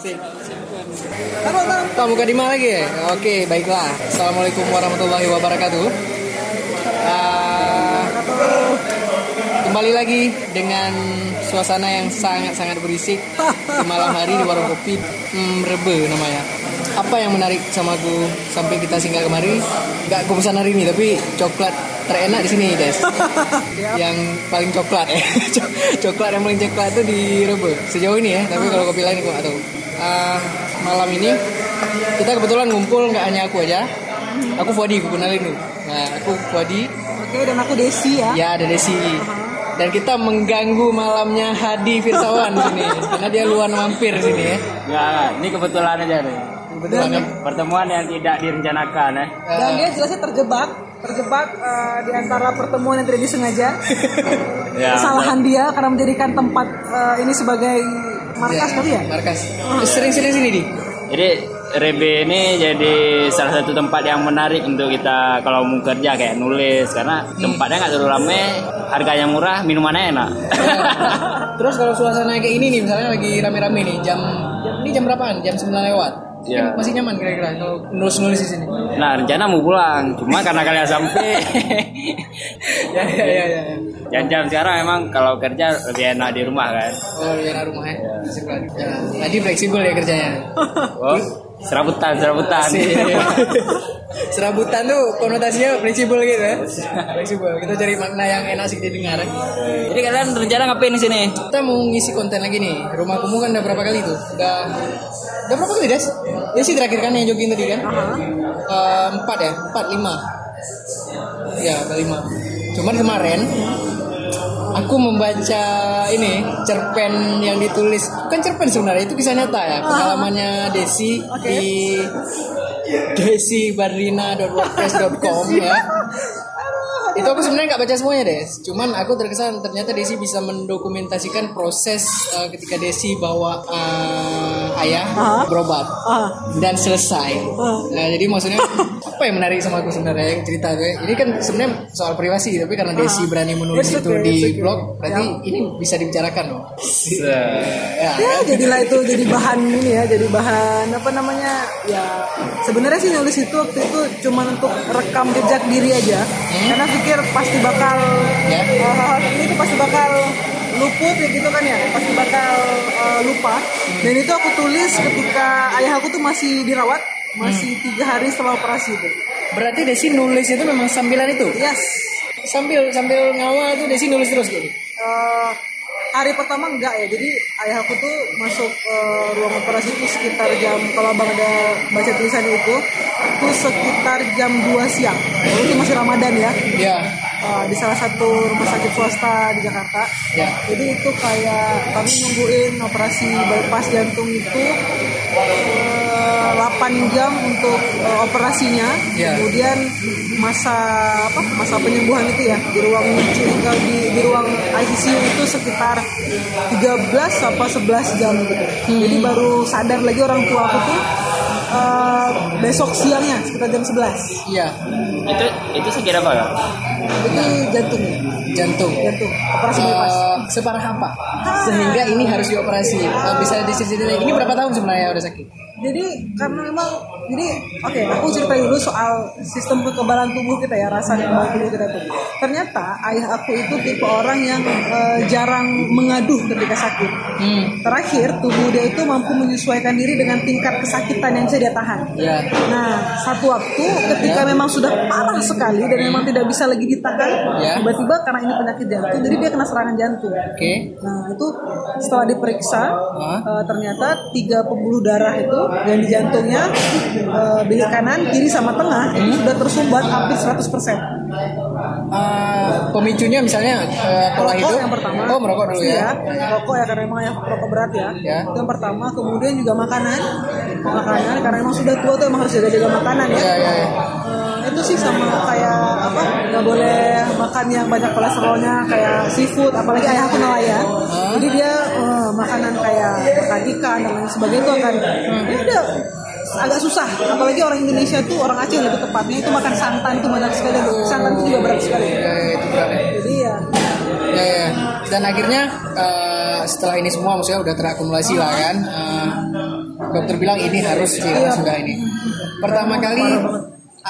Sip. Pak buka di mana lagi ya? Oke, baiklah. Assalamualaikum warahmatullahi wabarakatuh. Ah, kembali lagi dengan suasana yang sangat-sangat berisik di malam hari di warung kopi hmm, Rebe namanya. Apa yang menarik sama aku sampai kita singgah kemari? Gak aku pesan hari ini tapi coklat terenak di sini Des. yang paling coklat ya. coklat yang paling coklat itu di Rebe sejauh ini ya. Tapi kalau kopi lain aku gak tahu. Ah, malam ini kita kebetulan ngumpul nggak hanya aku aja. Aku Fuadi, aku kenalin dulu. Nah, aku Fuadi, Oke, dan aku Desi ya. ya ada Desi. Dan kita mengganggu malamnya Hadi Firsawan di sini. Karena dia luar mampir sini ya. Enggak, ini kebetulan aja nih. Kebetulan ya. Pertemuan yang tidak direncanakan ya. Dan dia jelasnya terjebak, terjebak eh, di antara pertemuan yang tidak disengaja. Ya, Kesalahan dia karena menjadikan tempat eh, ini sebagai markas kali ya. Markas. Sering-sering sini di. Jadi Rebe ini jadi salah satu tempat yang menarik untuk kita kalau mau kerja kayak nulis karena tempatnya nggak terlalu rame, harganya murah, minumannya enak. Terus kalau suasana kayak ini nih, misalnya lagi rame-rame nih, jam, jam ini jam berapaan? Jam 9 lewat. Kan Masih nyaman kira-kira kalau nulis-nulis di sini. Nah rencana mau pulang, cuma karena kalian sampai. ya, ya, ya, ya. ya. Jam-jam sekarang emang kalau kerja lebih enak di rumah kan. Oh, ya rumah ya. Sebelah. Ya. Tadi fleksibel ya kerjanya. Oh, serabutan, serabutan. Serabutan tuh konotasinya fleksibel gitu ya. Fleksibel. Kita cari makna yang enak sih didengar. Jadi kalian rencana ngapain di sini? Kita mau ngisi konten lagi nih. Rumah kamu kan udah berapa kali tuh? Udah udah berapa kali, Des? Ya sih terakhir kan yang jogging tadi kan? Eh, empat ya? Empat, lima. Ya, lima. Cuman kemarin aku membaca ini cerpen yang ditulis. Bukan cerpen sebenarnya itu kisah nyata ya. Pengalamannya Desi di desibardina.wordpress.com ya. Itu aku sebenarnya nggak baca semuanya Des. Cuman aku terkesan ternyata Desi bisa mendokumentasikan proses uh, ketika Desi bawa uh, ayah berobat Ah, dan selesai. Nah jadi maksudnya apa yang menarik sama aku sebenarnya yang cerita gue ini kan sebenarnya soal privasi tapi karena Desi berani menulis itu di blog berarti ini bisa dibicarakan loh. Ya, ya jadilah itu jadi bahan ini ya, jadi bahan apa namanya ya sebenarnya sih nulis itu waktu itu cuma untuk rekam jejak diri aja, karena pikir pasti bakal Ya. eh, ini tuh pasti bakal luput ya gitu kan ya, pasti bakal eh, lupa. Dan itu aku tulis ketika ayah aku tuh masih dirawat, masih tiga hari setelah operasi itu. berarti Desi nulis itu memang sambilan itu? Yes. sambil sambil ngawal tuh Desi nulis terus gitu Eh, hari pertama enggak ya. Jadi ayah aku tuh masuk eh, ruang operasi itu sekitar jam kalau abang ada baca tulisan itu itu sekitar jam 2 siang. Lalu itu masih ramadan ya. Ya. Eh, di salah satu rumah sakit swasta di Jakarta. Ya. Jadi itu kayak kami nungguin operasi bypass jantung itu eh, 8 jam untuk eh, operasinya. Ya. kemudian masa apa masa penyembuhan itu ya di ruang di, di ruang ICU itu sekitar 13 apa 11 jam gitu. Jadi baru sadar lagi orang tua aku tuh eh, besok siangnya sekitar jam 11 iya. Itu itu sekira apa ya? itu jantung. Jantung. Jantung. Operasi bypass Eh, separah apa? Sehingga ini harus dioperasi. Bisa diseritain ini berapa tahun sebenarnya udah sakit jadi karena memang jadi oke aku cerita dulu soal sistem kekebalan tubuh kita ya rasa kekebalan tubuh kita tuh. Ternyata ayah aku itu tipe orang yang eh, jarang mengaduh ketika sakit. Hmm. Terakhir tubuh dia itu mampu menyesuaikan diri dengan tingkat kesakitan yang bisa dia tahan. Ya. Nah, satu waktu ketika memang sudah parah sekali dan memang tidak bisa lagi ditahan, Ya. tiba-tiba karena ini penyakit jantung, jadi dia kena serangan jantung. oke. Nah, itu setelah diperiksa, Hah? eh, ternyata tiga pembuluh darah itu yang di jantungnya bilik kanan, kiri sama tengah itu sudah tersumbat hampir 100%. Eh, pemicunya misalnya eh, pola Rokok hidup yang pertama. oh merokok dulu Pasti ya Rokok ya karena memang yang rokok berat ya. Ya. Itu yang pertama, kemudian juga makanan. Makanan karena memang sudah tua tuh emang harus jaga-jaga makanan ya. ya ya, ya. Eh, itu sih sama kayak apa nggak boleh makan yang banyak kolesterolnya kayak seafood apalagi ayah aku nelayan jadi dia eh, makanan kayak makan ikan dan lain sebagainya itu akan ya udah agak susah apalagi orang Indonesia tuh orang Aceh lebih tepatnya itu makan santan itu banyak sekali santan itu juga berat sekali Ya, ya, itu berat ya. jadi ya Ya, ya. Dan akhirnya eh, setelah ini semua maksudnya udah terakumulasi lah kan. Eh, dokter bilang ini harus sih Iya. sudah ini. Pertama kali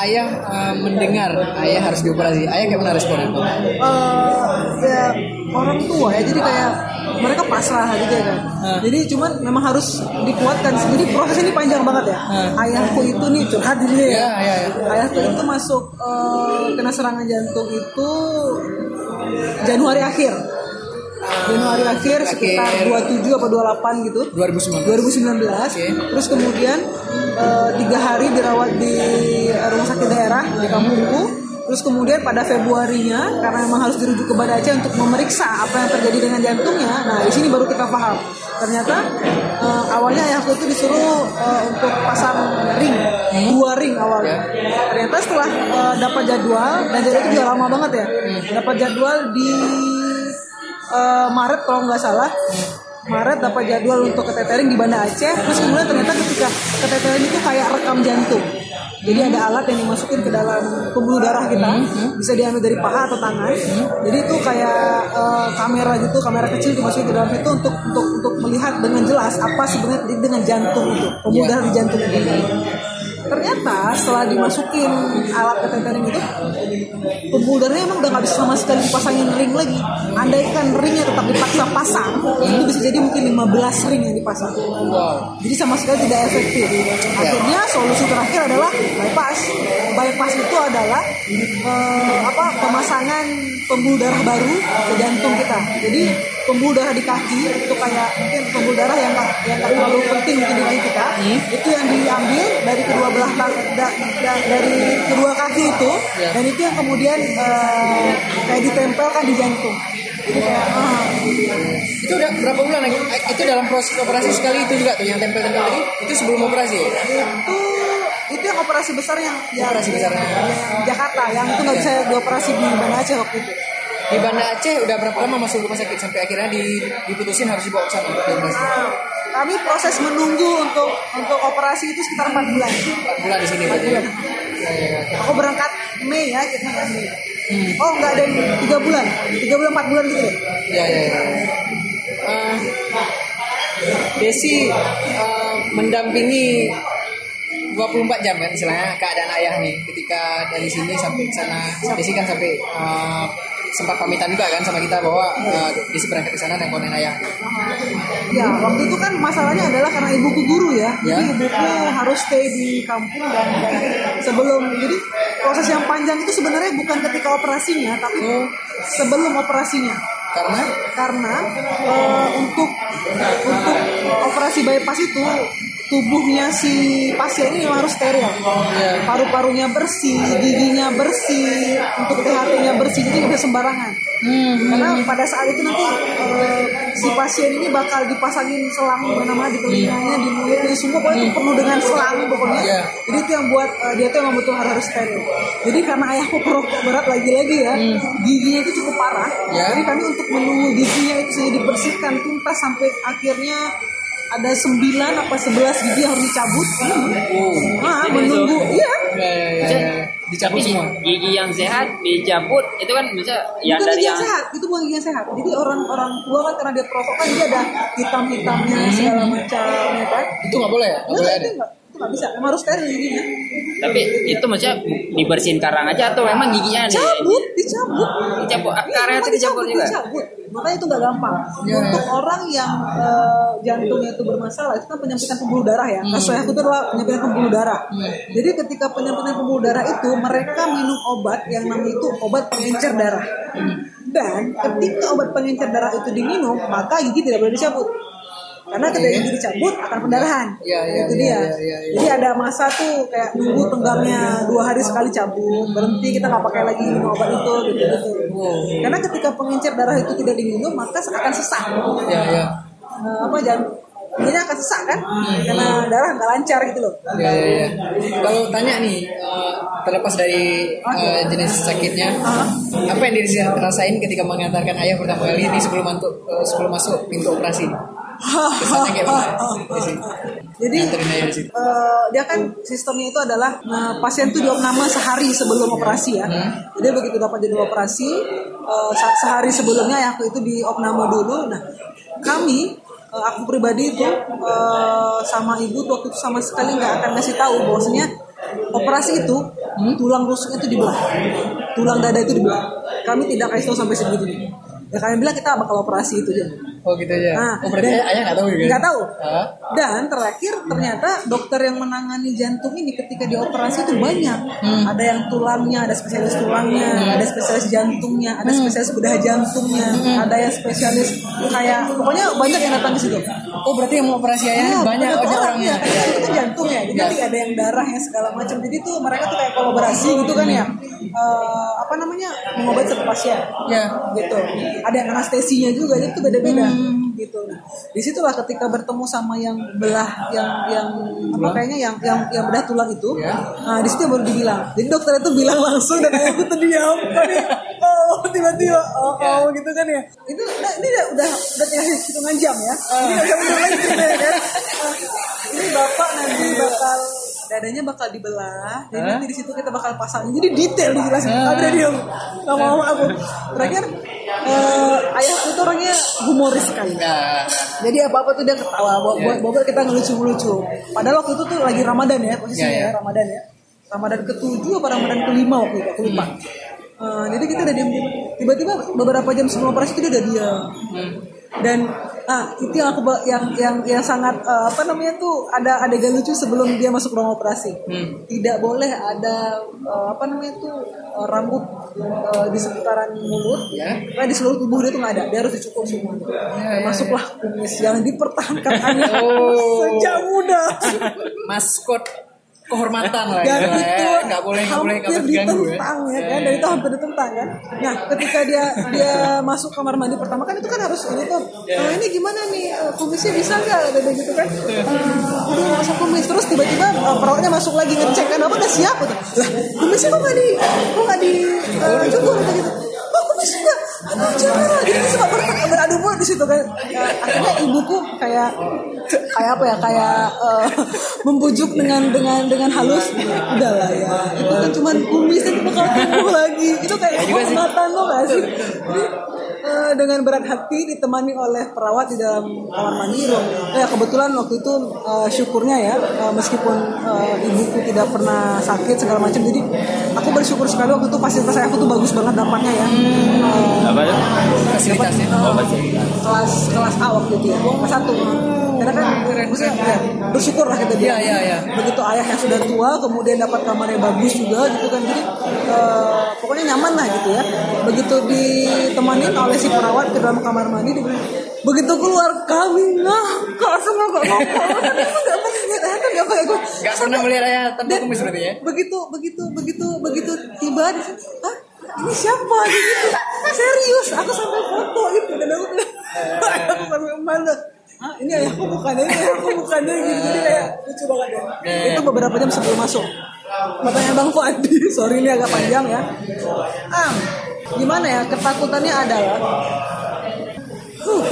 ayah eh, mendengar ayah harus dioperasi. Ayah kayak mana respon itu? eh ya orang tua ya jadi kayak mereka pasrah gitu ya kan Hmm. jadi cuman memang harus dikuatkan jadi proses ini panjang banget ya Hmm. ayahku itu nih curhat dulu ya Ya, ya, ya. ayahku itu masuk eh, kena serangan jantung itu Januari akhir Januari akhir sekitar Akhir. 27 apa 28 gitu 2019. 2019 Oke. terus kemudian eh, tiga hari dirawat di rumah sakit daerah di kampungku terus kemudian pada Februarinya karena memang harus dirujuk ke Banda Aceh untuk memeriksa apa yang terjadi dengan jantungnya nah di sini baru kita paham. Ternyata eh, awalnya ayahku itu disuruh eh, untuk pasang ring dua ring awalnya. Ternyata setelah eh, dapat jadwal dan jadwal itu juga lama banget ya dapat jadwal di eh, Maret kalau nggak salah. Maret dapat jadwal untuk ketetering di Banda Aceh. Terus kemudian ternyata ketika ketetering itu kayak rekam jantung jadi ada alat yang dimasukin ke dalam pembuluh darah kita. Bisa diambil dari paha atau tangan. Jadi itu kayak eh, kamera gitu kamera kecil dimasukin ke dalam situ untuk untuk untuk melihat dengan jelas apa sebenarnya dengan jantung itu. Pembuluh darah di jantung itu ternyata setelah dimasukin alat ketetering itu pembuluh darahnya emang udah nggak bisa sama sekali dipasangin ring lagi. Andaikan ringnya tetap dipaksa pasang itu bisa jadi mungkin 15 ring yang dipasang. Jadi sama sekali tidak efektif. Akhirnya solusi terakhir adalah bypass. Bypass itu adalah eh, apa pemasangan pembuluh darah baru ke jantung kita. Jadi pembuluh darah di kaki itu kayak mungkin pembuluh darah yang yang terlalu penting mungkin di kaki kita itu yang diambil dari kedua belah da- da- dari kedua kaki itu Ya. dan itu yang kemudian eh, kayak ditempelkan di jantung kayak ah, Itu udah berapa bulan lagi? Eh, Itu dalam proses operasi sekali itu juga tuh yang tempel-tempel tadi? Itu sebelum operasi ya? itu itu yang operasi besar yang yang- Operasi besarnya. yang di Jakarta yang itu nggak bisa dioperasi di Banda Aceh waktu itu Di Banda Aceh udah berapa lama masuk rumah sakit sampai akhirnya di, diputusin harus dibawa ke sana untuk dioperasi? Nah, kami proses menunggu untuk untuk operasi itu sekitar 4 bulan 4 bulan di sini berarti ya? Ya, ya, ya. aku berangkat Mei ya kita Mei Hmm. oh nggak ada tiga bulan tiga bulan empat bulan gitu ya Ya, ya. Eh, Desi eh, mendampingi 24 jam kan istilahnya keadaan ayah nih ketika dari sini sampai ke sana Desi kan sampai eh, sempat pamitan juga kan sama kita bahwa eh, Desi berangkat ke sana dan konen ayah Ya, waktu itu kan masalahnya adalah karena ibuku guru ya. Ya. Jadi ibuku harus stay di kampung dan, sebelum jadi proses yang panjang itu sebenarnya bukan ketika operasinya, tapi Oh. sebelum operasinya. karena Karena eh, untuk untuk operasi bypass itu tubuhnya si pasien ini harus steril. Ya. Paru-parunya bersih, giginya bersih, untuk THT-nya bersih, jadi bisa sembarangan. Karena pada saat itu nanti eh, si pasien ini bakal dipasangin selang mana-mana di telinganya, di mulutnya, semua pokoknya itu penuh dengan selang pokoknya. Iya. Jadi itu yang buat eh, dia tuh yang betul harus steril. Jadi karena ayahku perokok berat lagi-lagi ya, giginya itu cukup parah. Ya. Jadi kami untuk menunggu giginya itu saja dibersihkan tuntas sampai akhirnya ada 9 apa 11 gigi yang harus dicabut. oh Ah, menunggu, itu- iya. ya, ya, ya, ya. dicabut Tapi semua gigi yang sehat dicabut itu kan bisa ya bukan dari gigi yang sehat, itu bukan gigi yang sehat. Jadi orang-orang tua kan karena dia perokok kan dia ada hitam-hitamnya segala macam ya kan. itu nggak boleh ya nggak boleh ada itu nggak bisa, emang harus steril giginya. tapi itu maksudnya dibersihin karang aja atau memang giginya di, Cabut, dicabut. dicabut akarnya Memang itu dicabut juga dicabut. Makanya itu nggak gampang. Ya, Untuk orang yang eh, jantungnya itu bermasalah, itu kan penyempitan pembuluh darah ya. Kasus saya itu adalah penyempitan pembuluh darah. Jadi ketika penyempitan pembuluh darah itu, mereka minum obat yang namanya itu obat pengencer darah. Dan ketika obat pengencer darah itu diminum, maka gigi tidak boleh dicabut. Karena ketika gigi dicabut akan pendarahan. Iya, iya, itu iya, dia. iya, iya. Jadi ada masa tuh kayak nunggu tenggangnya dua hari sekali cabut, berhenti kita nggak pakai lagi minum obat itu gitu gitu. Karena ketika pengencer darah itu tidak diminum maka akan sesak. ya ya Eh, apa jangan ini akan sesak kan? Karena darah nggak lancar gitu loh. Ya, ya, ya. Kalau tanya nih, eh, terlepas dari eh, jenis sakitnya, apa yang diri rasain ketika mengantarkan ayah pertama kali ini sebelum masuk eh, sebelum masuk pintu operasi? Kesannya kayak mana? Desi? Jadi eh, dia kan sistemnya itu adalah nah, pasien tuh diopname sehari sebelum operasi ya. Jadi begitu dapat jadwal operasi, se- sehari sebelumnya ayahku itu di opname dulu. Nah, kami eh, aku pribadi itu eh, sama ibu waktu itu sama sekali nggak akan ngasih tahu bahwasanya operasi itu tulang rusuk itu dibelah, tulang dada itu dibelah. Kami tidak kasih tahu sampai segini. Ya kami bilang kita bakal operasi itu aja. Oh gitu aja. Nah, oh berarti dan- ayah nggak tahu juga? Nggak tahu. Hah? Dan terakhir ternyata dokter yang menangani jantung ini ketika dioperasi itu banyak. Hmm. Ada yang tulangnya, ada spesialis tulangnya, ada spesialis jantungnya, ada Hmm. spesialis bedah jantungnya, ada yang spesialis kayak pokoknya banyak yang datang ke situ. Oh berarti yang mau operasi ayah Iya, banyak orang orangnya. ya. Kan itu kan jantung ya. Jadi Ya. nanti ada yang darahnya segala macam. Jadi tuh mereka tuh kayak kolaborasi gitu kan ya. Eh, apa namanya mengobati satu pasien Ya. gitu. Ada yang anestesinya juga, jadi itu beda-beda Hmm. Gitu. Nah, di situlah ketika bertemu sama yang belah, yang yang apa kayaknya yang yang yang bedah tulang itu, Ya. nah di situ baru dibilang. Jadi dokter itu bilang langsung dan aku terdiam. Tadi, oh tiba-tiba, oh, oh gitu kan ya. Itu udah, ini udah udah udah tinggal hitungan jam ya. Ini bisa mundur lagi kan. Ah, Ini bapak nanti bakal dadanya bakal dibelah jadi Hah? nanti di situ kita bakal pasang. Jadi detail dijelasin. Tapi dia diam nggak mau aku. Terakhir eh, ayahku tuh orangnya humoris sekali. Nah, jadi apa apa tuh dia ketawa. Buat buat buat kita ngelucu ngelucu padahal waktu itu tuh lagi ramadan ya posisinya Ya, ya. ya ramadan ya. Ramadan ketujuh apa ramadan kelima waktu itu aku lupa. Eh, jadi kita udah diam tiba-tiba beberapa jam sebelum operasi itu dia udah diam hmm. Dan ah itu yang aku yang yang yang sangat eh, apa namanya tuh ada adegan lucu sebelum dia masuk ruang operasi. Hmm. tidak boleh ada eh, apa namanya tuh eh, rambut eh, di seputaran mulut. Ya. Nah, di seluruh tubuh dia tuh nggak ada. Dia harus dicukur semua. Ya, masuklah kumis. Yang dipertahankan anak Oh. sejak muda. Maskot kehormatan lah dan gitu, itu ya. nggak boleh nggak boleh nggak boleh ya. ditentang ya kan dan itu hampir ditentang kan. Nah ketika dia dia masuk kamar mandi pertama kan itu kan harus ini tuh. Ya. "Eh, ini gimana nih? Eh, kumisnya bisa nggak? Ada gitu kan. Nggak usah kumis? Terus tiba-tiba eh, perawatnya masuk lagi ngecek kan bapak udah siap? Gitu lah kumisnya kok nggak di kok nggak di eh, cukur gitu. Oh kumis juga aduh jangan jadi suka mulut di situ kan. Ya, akhirnya ibuku kayak kayak apa ya kayak eh, membujuk dengan dengan dengan halus. Udahlah ya itu kan cuma kumis itu bakal tumbuh lagi. Itu kayak juga sih. kehormatan lo gak sih Eh, dengan berat hati ditemani oleh perawat di dalam kamar mandi. Ruang ya kebetulan waktu itu eh, syukurnya ya eh, meskipun eh, ibuku tidak pernah sakit segala macam jadi aku bersyukur sekali waktu itu fasilitas aku tuh bagus banget dapatnya ya. Eh, Apa fasilitasnya? fasilitas. kelas kelas A waktu itu ya. Kelas satu karena kan maksudnya ya, bersyukur lah kita dia Iya, iya, iya. begitu ayah yang sudah tua kemudian dapat kamar yang bagus juga gitu kan. Jadi eh, pokoknya nyaman lah gitu ya. Begitu ditemanin oleh si perawat ke dalam kamar mandi dia bilang, begitu keluar kami ngakak semua kok ngomong nggak pernah melihat ayah tanpa kumis berarti ya? begitu begitu begitu begitu tiba di situ ah ini siapa gitu serius aku sampai foto itu dan aku bilang aku sampai malu ah ini ayahku bukannya ini ayahku bukannya gitu jadi kayak lucu banget ya itu beberapa jam sebelum masuk Katanya Bang Fadi, sorry ini agak panjang ya. Am, gimana ya ketakutannya adalah Huh.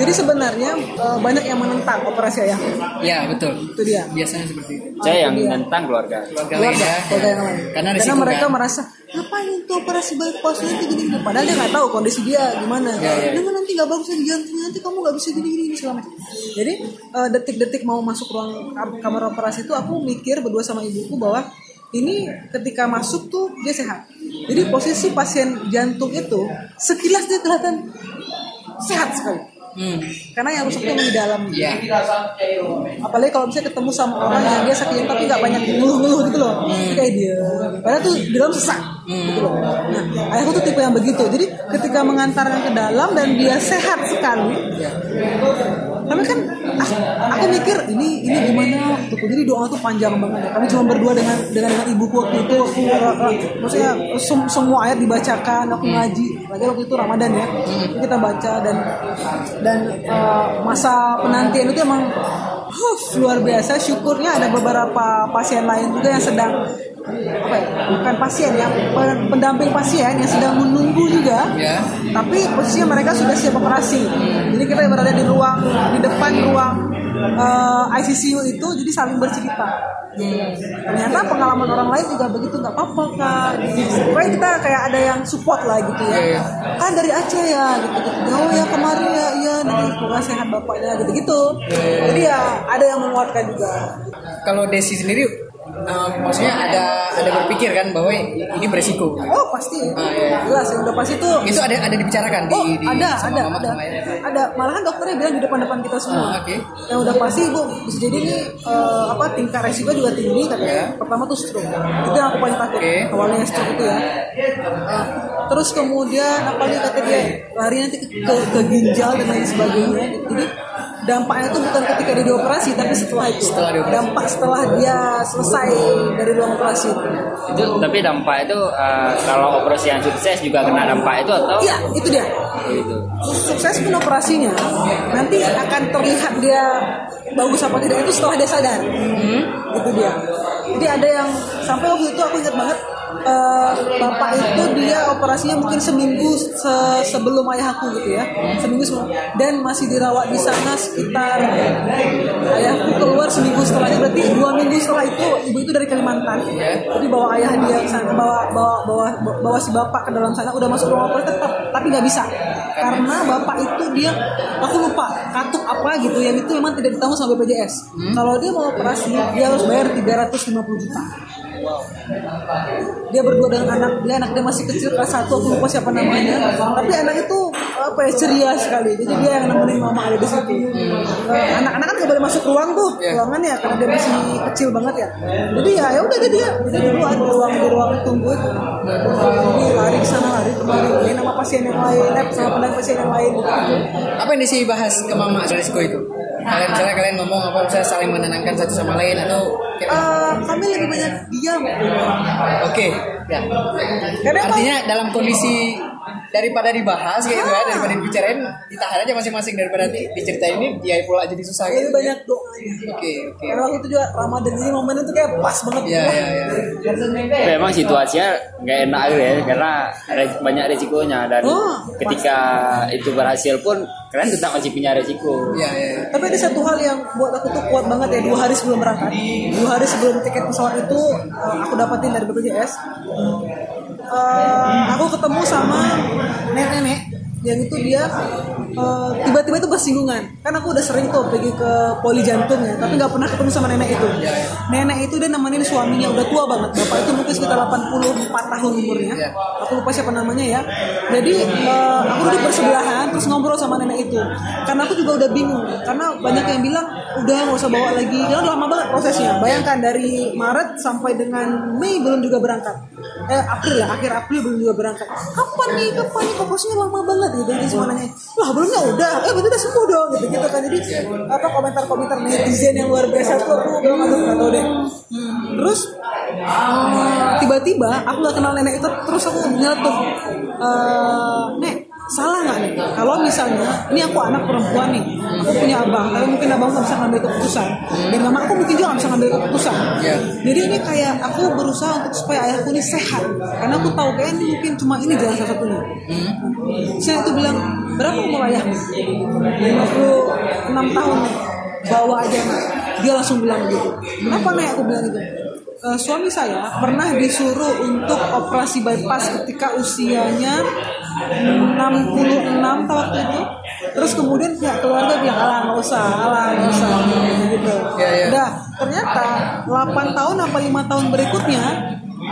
Jadi sebenarnya eh, banyak yang menentang operasi ayah. ya betul Itu dia. biasanya seperti itu Saya yang Iya. nentang keluarga. keluarga keluarga, ya keluarga yang lain. karena Karena mereka kan merasa ngapain itu operasi bypass nanti gini gini. Padahal dia nggak tahu kondisi dia gimana. Ya, ya. Jangan nanti nggak bagus di jantung nanti kamu nggak bisa gini gini segala macam. Jadi eh, detik-detik mau masuk ruang kam- kamar operasi itu aku mikir berdua sama ibuku bahwa ini ketika masuk tuh dia sehat. Jadi posisi pasien jantung itu sekilas dia kelihatan sehat sekali. Hmm. Karena yang rusak tuh di dalam. ya apalagi kalau misalnya ketemu sama orang yang dia sakit tapi nggak banyak ngeluh-ngeluh gitu loh. Jadi kayak dia. Padahal tuh di dalam sesak gitu loh. Nah ayahku tuh tipe yang begitu. Jadi ketika mengantarnya ke dalam dan dia sehat sekali tapi kan ah, aku mikir ini ini gimana? Waktu jadi doa tuh panjang banget. Kami cuma berdua dengan dengan, dengan ibuku waktu itu. Aku uh, uh, maksudnya sem- semua ayat dibacakan aku ngaji. Lagi waktu itu ramadan ya. Kita baca dan dan uh, masa penantian itu emang huh, luar biasa. Syukurnya ada beberapa pasien lain juga yang sedang apa ya? Bukan pasien ya pen- pendamping pasien yang sedang menunggu juga. Ya. Tapi posisinya mereka sudah siap operasi. Jadi kita berada di ruang di depan ruang eh, ICCU itu jadi saling bercerita. Ternyata pengalaman orang lain juga begitu nggak apa-apa kak. Pokoknya kita kayak ada yang support lah gitu ya. Iya, iya. kan dari Aceh ya gitu gitu. Oh ya kemarin ya iya nanti semoga sehat bapaknya gitu gitu jadi ya ada yang menguatkan juga. Kalau Desi sendiri eh, maksudnya ada ada berpikir kan bahwa ini beresiko. oh pasti Ah, iya. jelas yang udah pasti tuh Itu ada ada dibicarakan di, Oh, di ada, sama ada, mama ada, sama ada. Malahan dokternya bilang di depan-depan kita semua. Ah, oke. Yang udah pasti bu, bisa jadi ini eh, apa tingkat resiko juga tinggi katanya. Ya. Pertama tuh stroke. Itu yang aku paling takut. Oke. Awalnya stroke itu ya. Eh, terus kemudian apa lagi kata dia lari nanti ke, ke, ke ginjal dan lain sebagainya. Jadi dampaknya itu bukan ketika dia dioperasi tapi setelah itu. Setelah dioperasi. Dampak setelah dia selesai dari ruang operasi. Itu tapi dampak itu eh, kalau operasi yang sukses juga kena dampak itu atau Iya, itu dia. gitu. sukses pun operasinya nanti akan terlihat dia bagus apa tidak itu setelah dia sadar itu dia jadi ada yang sampai waktu itu aku ingat banget eh, bapak itu dia operasinya mungkin seminggu se- sebelum ayahku gitu ya. Seminggu sebelum dan masih dirawat di sana sekitar ayahku keluar seminggu setelahnya berarti dua minggu setelah itu ibu itu dari Kalimantan. Jadi bawa ayah dia ke sana bawa bawa bawa bawa si bapak ke dalam sana udah masuk ruang operasi tetap tapi nggak bisa karena bapak itu dia aku lupa katuk apa gitu yang itu memang tidak ditanggung sama BPJS kalau dia mau operasi dia harus bayar 350 juta dia berdua dengan anak dia anak dia masih kecil kelas satu aku lupa siapa namanya. Tapi anak itu apa ya ceria sekali. Jadi dia yang nemenin mama ada di situ. Eh, anak-anak kan gak boleh masuk ruang tuh Iya. ruangan ya karena dia masih kecil banget ya. Jadi ya ya udah dia dia duluan di ruang di ruang tunggu. Itu jadi lari ke sana lari kemari main sama pasien yang lain eh, sama pasien yang lain. Apa yang Desi bahas ke mama resiko itu? Kalian misalnya kalian ngomong apa misalnya saling menenangkan satu sama lain atau Eh, kami lebih banyak diam Oke, ya. karena emang Artinya dalam kondisi daripada dibahas kayak gitu ya, daripada dibicarain, ditahan aja masing-masing daripada di, diceritain ini dia pula jadi susah gitu. lebih banyak doanya Oke, oke. karena waktu itu juga Ramadan ini momennya tuh kayak pas banget Iya, iya, iya. Tapi emang situasinya nggak enak gitu ya karena re- banyak resikonya dan Oh, ketika itu berhasil pun kalian tetap masih punya resiko. Iya, iya. Tapi ada satu hal yang buat aku tuh kuat banget ya dua hari sebelum berangkat, dua hari sebelum tiket pesawat itu eh, aku dapatin dari BPJS. Eh, aku ketemu sama nenek-nenek. Yang itu dia eh, tiba-tiba itu bersinggungan. Kan aku udah sering tuh pergi ke poli jantung ya tapi nggak pernah ketemu sama nenek itu. Nenek itu dia nemenin suaminya udah tua banget. Bapak itu mungkin sekitar 84 tahun umurnya. Aku lupa siapa namanya ya. Jadi eh, aku duduk bersebelahan terus ngobrol sama nenek itu. Karena aku juga udah bingung karena banyak yang bilang udah nggak usah bawa lagi. Karena udah lama banget prosesnya. Bayangkan dari Maret sampai dengan Mei belum juga berangkat. Eh April lah akhir April belum juga berangkat. Kapan nih kapan nih? Kok lama banget? Gitu jadi semua nanya lah belumnya udah. Eh berarti udah sembuh dong gitu gitu kan. Jadi apa komentar-komentar netizen yang luar biasa tuh aku bilang aduh nggak tahu deh. Terus eh, tiba-tiba aku nggak kenal nenek itu terus aku nyeletuk eh nek salah nggak nih? Kalau misalnya ini aku anak perempuan nih aku punya abang tapi mungkin abang nggak bisa ngambil keputusan dan mama aku mungkin juga nggak bisa ngambil keputusan. Iya. jadi ini kayak aku berusaha untuk supaya ayahku ini sehat karena aku tahu kayak ini mungkin cuma ini jalan salah satunya saya itu bilang berapa umur ayahmu 56 tahun. Nih bawa aja nak dia langsung bilang begitu kenapa nek? Aku bilang gitu. Eh, suami saya pernah disuruh untuk operasi bypass ketika usianya 66 tahun waktu itu. Terus kemudian pihak keluarga bilang alah nggak usah alah nggak usah gitu. Iya, iya. Udah, ternyata 8 tahun apa lima tahun berikutnya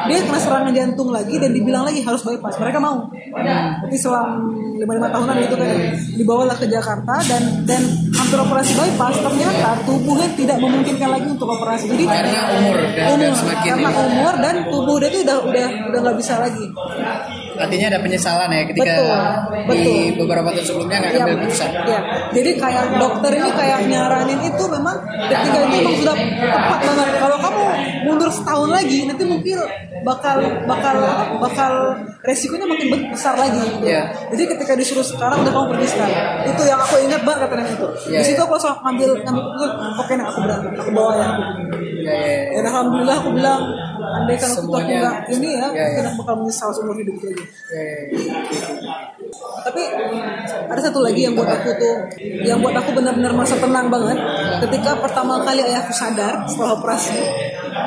dia kena serangan jantung lagi dan dibilang lagi harus bypass. Mereka mau. Jadi selang lima lima tahunan gitu kan dibawalah ke Jakarta dan dan hampir operasi bypass ternyata tubuhnya tidak memungkinkan lagi untuk operasi. Jadi Karena umur dan- dan semakin karena umur dan tubuh dia tuh udah udah udah nggak bisa lagi Artinya ada penyesalan ya ketika Betul, di betul. beberapa tahun sebelumnya nggak Iya, ambil keputusan. iya. Jadi kayak dokter ini kayak nyaranin itu memang ketika ini memang sudah tepat banget. Kalau kamu mundur setahun lagi, nanti mungkin bakal bakal bakal resikonya makin besar lagi. Iya. Jadi ketika disuruh sekarang udah kamu pergi sekarang. Itu yang aku ingat banget kata itu. Iya, Di situ iya. aku langsung ngambil ngambil oke nek aku berangkat, aku bawa ya. Iya, iya, iya. Dan alhamdulillah aku bilang andai kan itu aku nggak ini ya, Ya, ya. bakal menyesal seumur hidup itu. Eh, Tapi ada satu lagi yang buat aku tuh, yang buat aku benar-benar merasa tenang banget. Ketika pertama kali ayahku sadar setelah operasi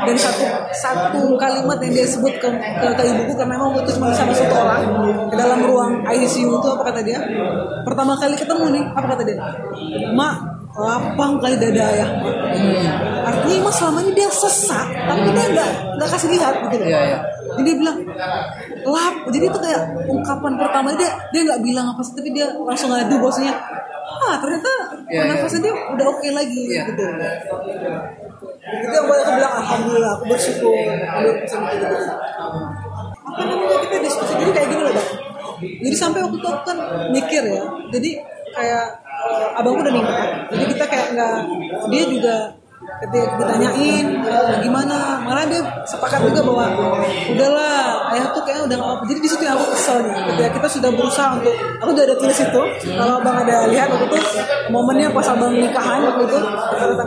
dan satu satu kalimat yang dia sebut ke, ke, ke ibuku karena memang itu cuma sama satu orang di dalam ruang ICU itu apa kata dia? Pertama kali ketemu nih, apa kata dia? Mak, lapang kali dada ayah. Artinya emang selama ini dia sesak, tapi dia nggak nggak kasih lihat gitu loh. Iya, iya. Jadi dia bilang lap. Jadi itu kayak ungkapan pertama dia dia nggak bilang apa sih, tapi dia langsung ngadu bosnya. Ah ternyata Iya, nafasnya dia udah oke lagi Iya. gitu. Itu yang buat aku bilang alhamdulillah aku bersyukur ada sama gitu. Apa namanya kita diskusi jadi kayak gini loh bang. Jadi sampai waktu itu aku kan mikir ya. Jadi kayak eh, abangku udah nikah. Jadi kita kayak nggak dia juga ketika ditanyain eh, gimana? Malah dia sepakat juga bahwa udahlah ayah tuh kayaknya udah nggak apa jadi di situ aku kesel nih. Ketika kita sudah berusaha untuk aku udah ada tulis itu kalau abang ada lihat waktu itu momennya pas abang nikahan waktu itu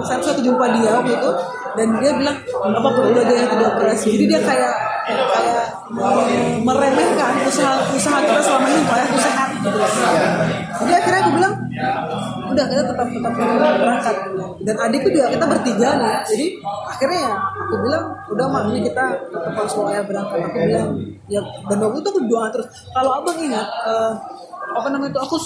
sana terus aku jumpa dia waktu itu dan dia bilang apa perlu aja yang tidak operasi. Jadi dia kayak kayak eh, meremehkan usaha usaha kita selama ini supaya aku sehat. Gitu jadi akhirnya aku bilang udah kita tetap tetap berangkat. Dan adikku juga kita bertiga nih jadi akhirnya ya aku bilang udah mak ini kita tetap harus ayah berangkat. Aku bilang ya dan waktu itu aku terus. Kalau abang ingat eh, apa namanya itu aku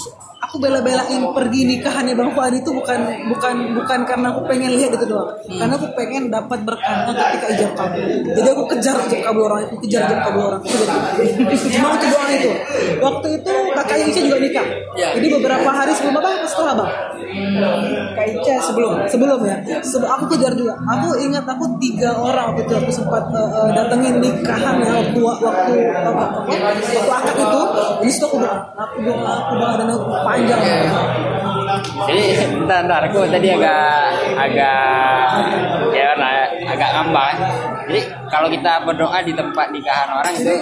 aku bela-belain pergi nikahannya bang Fuad itu bukan bukan bukan karena aku pengen lihat itu doang. Karena aku pengen dapat berkah ketika ijab kabul jadi aku kejar ijab kabul orang aku kejar ijab kabul orang aku cuma untuk doang itu. Waktu itu kakaknya Ica juga nikah. Ya. jadi beberapa hari sebelum apa? Apa setelah bang Kak Ica sebelum sebelum ya. Sebe- aku kejar juga. Aku ingat aku tiga orang waktu itu aku sempat eh, eh, datengin nikahan ya waktu waktu apa, apa, waktu akad itu. Di situ aku doa aku doa aku doa dan aku panjang Jadi bentar, bentar, aku tadi agak agak ya agak ngambang. ya. Jadi kalau kita berdoa di tempat nikahan orang itu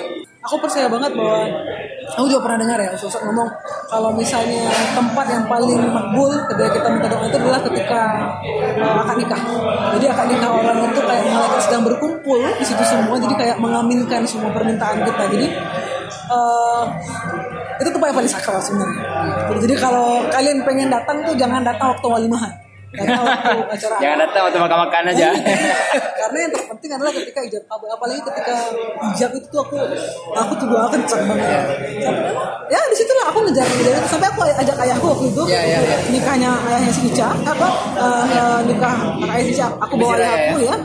aku percaya banget bahwa aku juga pernah dengar ya sosok ngomong kalau misalnya tempat yang paling makbul ketika kita minta doa itu adalah ketika uh, akad nikah jadi akad nikah orang itu kayak malaikat sedang berkumpul di situ semua jadi kayak mengaminkan semua permintaan kita jadi uh, itu tempat yang paling sakral sebenarnya. Jadi kalau kalian pengen datang tuh jangan datang waktu walimahan datang waktu acara jangan datang waktu makan-makan aja. karena yang terpenting adalah ketika ijab. Kabul apalagi ketika ijab itu tuh aku aku tuh doa kencang banget. Ya di situlah aku ngejar ngejar itu. sampai aku ajak ayahku waktu itu Ya, ya, ya. nikahnya ayahnya si Ica apa eh, nikah ayah si Ica. Aku bawa Siraya, ayahku ya.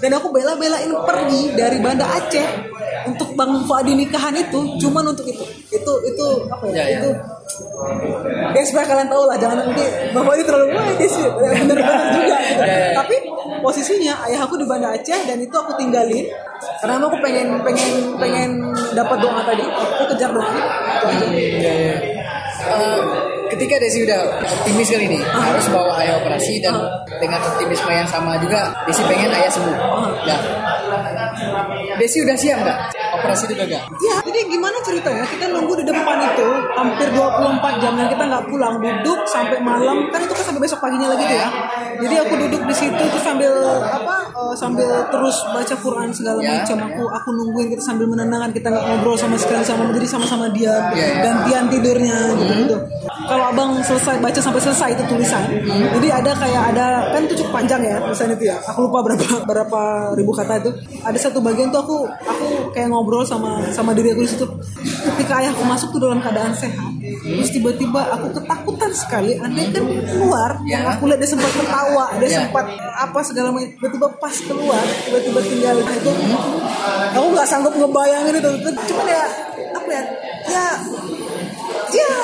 Dan aku bela-belain pergi dari Banda Aceh untuk Bang Fuadi nikahan itu cuman untuk itu itu itu apa ya, Ya, ya. itu ya supaya kalian tahu lah jangan nanti Bang Fuadi terlalu wah ini sih bener-bener juga gitu. Ya, ya. tapi posisinya ayah aku di Banda Aceh dan itu aku tinggalin karena aku pengen pengen pengen dapat doa tadi aku kejar doa itu aja. Iya, iya. Eh, ketika Desi udah optimis kali ini harus bawa ayah operasi dan dengan optimisme yang sama juga Desi pengen ayah sembuh. Ya. Desi udah siap nggak? Operasi itu gagal. Ya, jadi gimana ceritanya? Kita nunggu di depan itu hampir 24 jam dan kita nggak pulang, duduk sampai malam. Kan itu kan sampai besok paginya lagi tuh ya. Jadi aku duduk di situ tuh sambil apa? eh, sambil terus baca Quran segala Ya. macam. Aku aku nungguin kita sambil menenangkan, kita nggak ngobrol sama sekali sama jadi sama-sama dia Ya, ya. gantian tidurnya gitu gitu. Kalau abang selesai baca sampai selesai itu tulisan, jadi ada kayak ada kan itu cukup panjang ya tulisan itu ya. Aku lupa berapa berapa ribu kata itu. Ada satu bagian tuh aku aku kayak ngobrol sama sama diri aku di situ. Ketika ayahku masuk tuh dalam keadaan sehat, terus tiba-tiba aku ketakutan sekali. Andai kan keluar, yang aku lihat dia sempat ketawa, dia Ya. sempat apa segala macam. Tiba-tiba pas keluar, tiba-tiba tinggal itu. Aku nggak sanggup ngebayangin itu. Cuman ya apa ya? Ya ya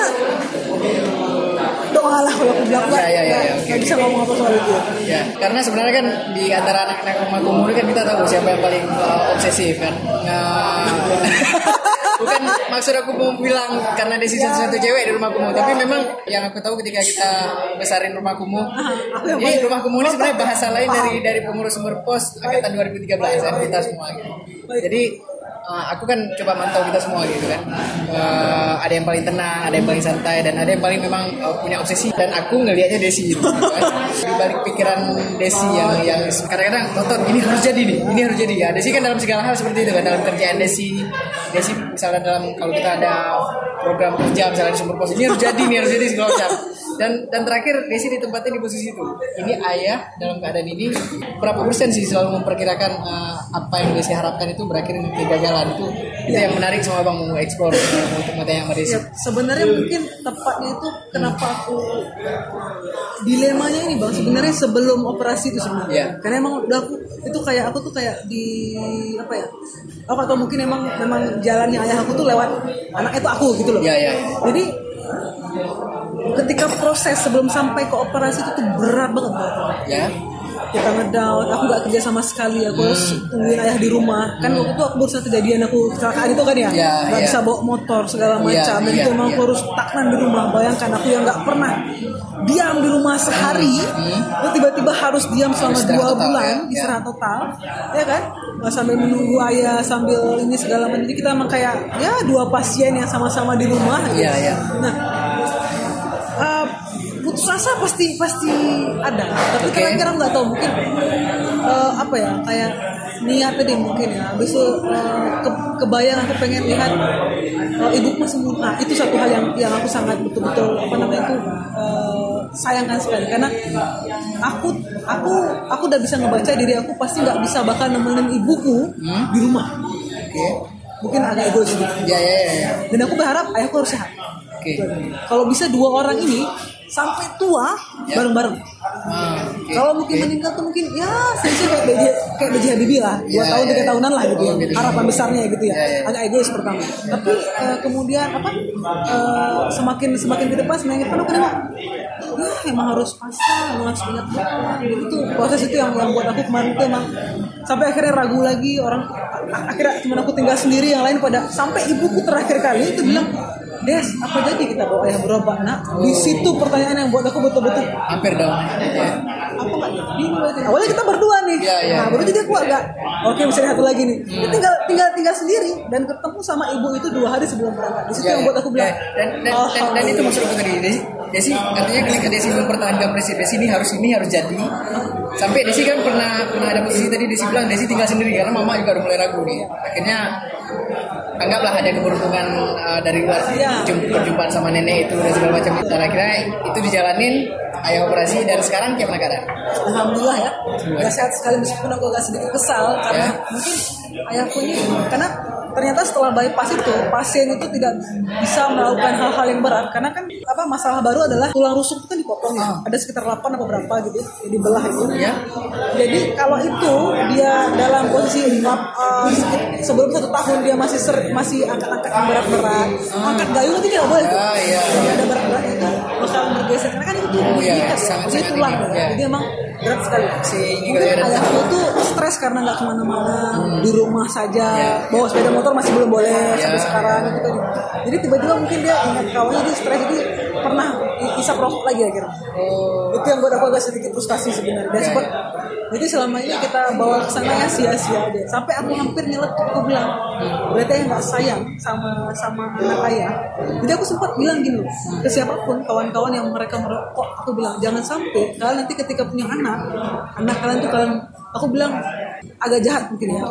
doa lah kalau aku bilang nggak Ya, ya, ya, nggak- ya, oke, nggak bisa ngomong apa soal itu ya. Ya, karena sebenarnya kan di antara anak-anak rumah kumuh kan kita tahu siapa yang paling uh, obsesif kan. Nah, bukan maksud aku mau bilang karena Desi satu-satu cewek di rumah kumuh, tapi memang yang aku tahu ketika kita besarin rumah kumuh, ini rumah kumuh ini sebenarnya bahasa lain dari dari pengurus umur pos angkatan 2013 ya kita semua gitu. Jadi uh, aku kan coba mantau kita semua gitu kan. Uh, ada yang paling tenang, ada yang paling santai, dan ada yang paling memang uh, punya obsesi. Dan aku ngelihatnya Desi gitu. Kan. Di balik pikiran Desi yang yang kadang-kadang nonton ini harus jadi nih, ini harus jadi ya. Desi kan dalam segala hal seperti itu kan dalam kerjaan Desi. Desi misalnya dalam kalau kita ada program kerja misalnya di sumber pos ini harus jadi nih harus jadi segala macam dan dan terakhir Desi ditempatnya di posisi itu. Ini ayah dalam keadaan ini berapa persen sih selalu memperkirakan uh, apa yang Desi harapkan itu berakhir dengan kegagalan itu itu yang menarik sama bang mau eksplor uh, untuk matanya sama Desi. Ya, sebenarnya mungkin tepatnya itu kenapa aku dilemanya ini bang? Sebenarnya sebelum operasi itu sebenarnya. Iya. karena emang udah aku itu kayak aku tuh kayak di apa ya apa atau mungkin emang memang jalannya ayah aku tuh lewat anak itu aku gitu loh. Iya, iya. jadi ketika proses sebelum sampai ke operasi itu tuh berat banget Bang. ya kita ngedown aku gak kerja sama sekali aku harus tungguin ayah di rumah kan waktu itu aku baru kejadian aku kecelakaan itu kan ya Ya, nggak ya. bisa bawa motor segala Ya, macam dan ya, itu emang ya. aku harus taknan di rumah bayangkan aku yang nggak pernah diam di rumah sehari terus tiba-tiba harus diam selama Hmm. Istirahat dua total, bulan ya, ya. istirahat total ya kan Nah, sambil menunggu ayah sambil ini segala macam jadi kita emang kayak ya dua pasien yang sama-sama di rumah gitu. Iya, iya. nah putus asa pasti pasti ada. Tapi Oke. kadang-kadang nggak tahu mungkin eh, apa ya kayak niat tadi mungkin ya. Habis itu eh, ke- kebayang aku pengen lihat eh, ibu masih muda nah, itu satu hal yang yang aku sangat betul-betul apa namanya itu eh, sayangkan sekali. Karena aku aku aku udah bisa ngebaca diri aku pasti nggak bisa bakal nemenin ibuku di rumah. Oke. Mungkin agak egois sedikit. Ya ya ya, ya. dan aku berharap ayahku harus sehat. Oke. Kalau bisa dua orang ini sampai tua bareng-bareng oke. kalau mungkin meninggal tuh mungkin ya sih kayak BJ kayak BJ Habibie lah dua Ya, tahun ya, tiga ya. tahunan lah gitu ya gitu. harapan besarnya gitu ya, agak egois pertama tapi eh, kemudian apa eh, semakin semakin ke depan semakin penuh kenapa ya emang harus pasang emang harus makan. Jadi itu proses itu yang yang buat aku kemarin itu emang sampai akhirnya ragu lagi orang akhirnya cuma aku tinggal sendiri yang lain pada sampai ibuku terakhir kali itu bilang Des, apa jadi kita bawa ayah berobat nak? Di situ pertanyaan yang buat aku betul-betul. Hampir dong. Ya. apa nggak jadi awalnya kita berdua nih. Iya, iya. nah baru jadi aku agak oke bisa ada satu lagi nih. Dia tinggal tinggal tinggal sendiri dan ketemu sama ibu itu dua hari sebelum berangkat. Di situ Ya, yang ya. buat aku bilang Ya, dan, dan, dan, dan itu maksud aku tadi Desi, artinya ketika Desi mempertahankan prinsip Desi ini harus ini harus jadi. Sampai Desi kan pernah pernah ada posisi tadi Desi bilang Desi tinggal sendiri karena mama juga udah mulai ragu nih. Akhirnya anggaplah ada keberuntungan uh, dari luar Iya. jum- perjumpaan sama nenek itu dan segala macam dan akhirnya itu dijalanin ayah operasi dan sekarang kayak mana keadaan alhamdulillah ya. Nggak sehat sekali meskipun aku agak sedikit kesal karena Ya. mungkin ayahku ini karena ternyata setelah bypass itu pasien itu tidak bisa melakukan hal-hal yang berat. Karena kan apa masalah baru adalah tulang rusuk itu kan dipotong ya. Ada sekitar 8 atau berapa gitu ya, dibelah itu. Ya. jadi kalau itu dia dalam posisi uh, sebelum satu tahun dia masih ser, masih angkat-angkat yang berat-berat. Angkat gayung itu tidak boleh tuh Ah, iya. Jadi ada berat-berat itu bakal bergeser karena kan itu Oh, iya, jadi sangat tulang ya. iya. jadi emang berat sekali Si mungkin ayahku tuh stres karena nggak ke mana-mana di rumah saja Iya. bawa sepeda motor masih belum boleh Iya. sampai sekarang gitu jadi tiba-tiba mungkin dia ingat kawannya dia stres jadi pernah isap rokok lagi akhirnya. Oh. Itu yang buat aku agak sedikit frustasi sebenarnya. Dan sempat jadi selama ini kita bawa ke sana ya sia-sia aja. Sampai aku hampir nyeletuk aku bilang berarti ayah nggak sayang sama sama anak ayah. Jadi aku sempat bilang gini loh ke siapa pun kawan-kawan yang mereka merokok aku bilang jangan sampai kalian nanti ketika punya anak anak kalian tuh kalian aku bilang agak jahat mungkin ya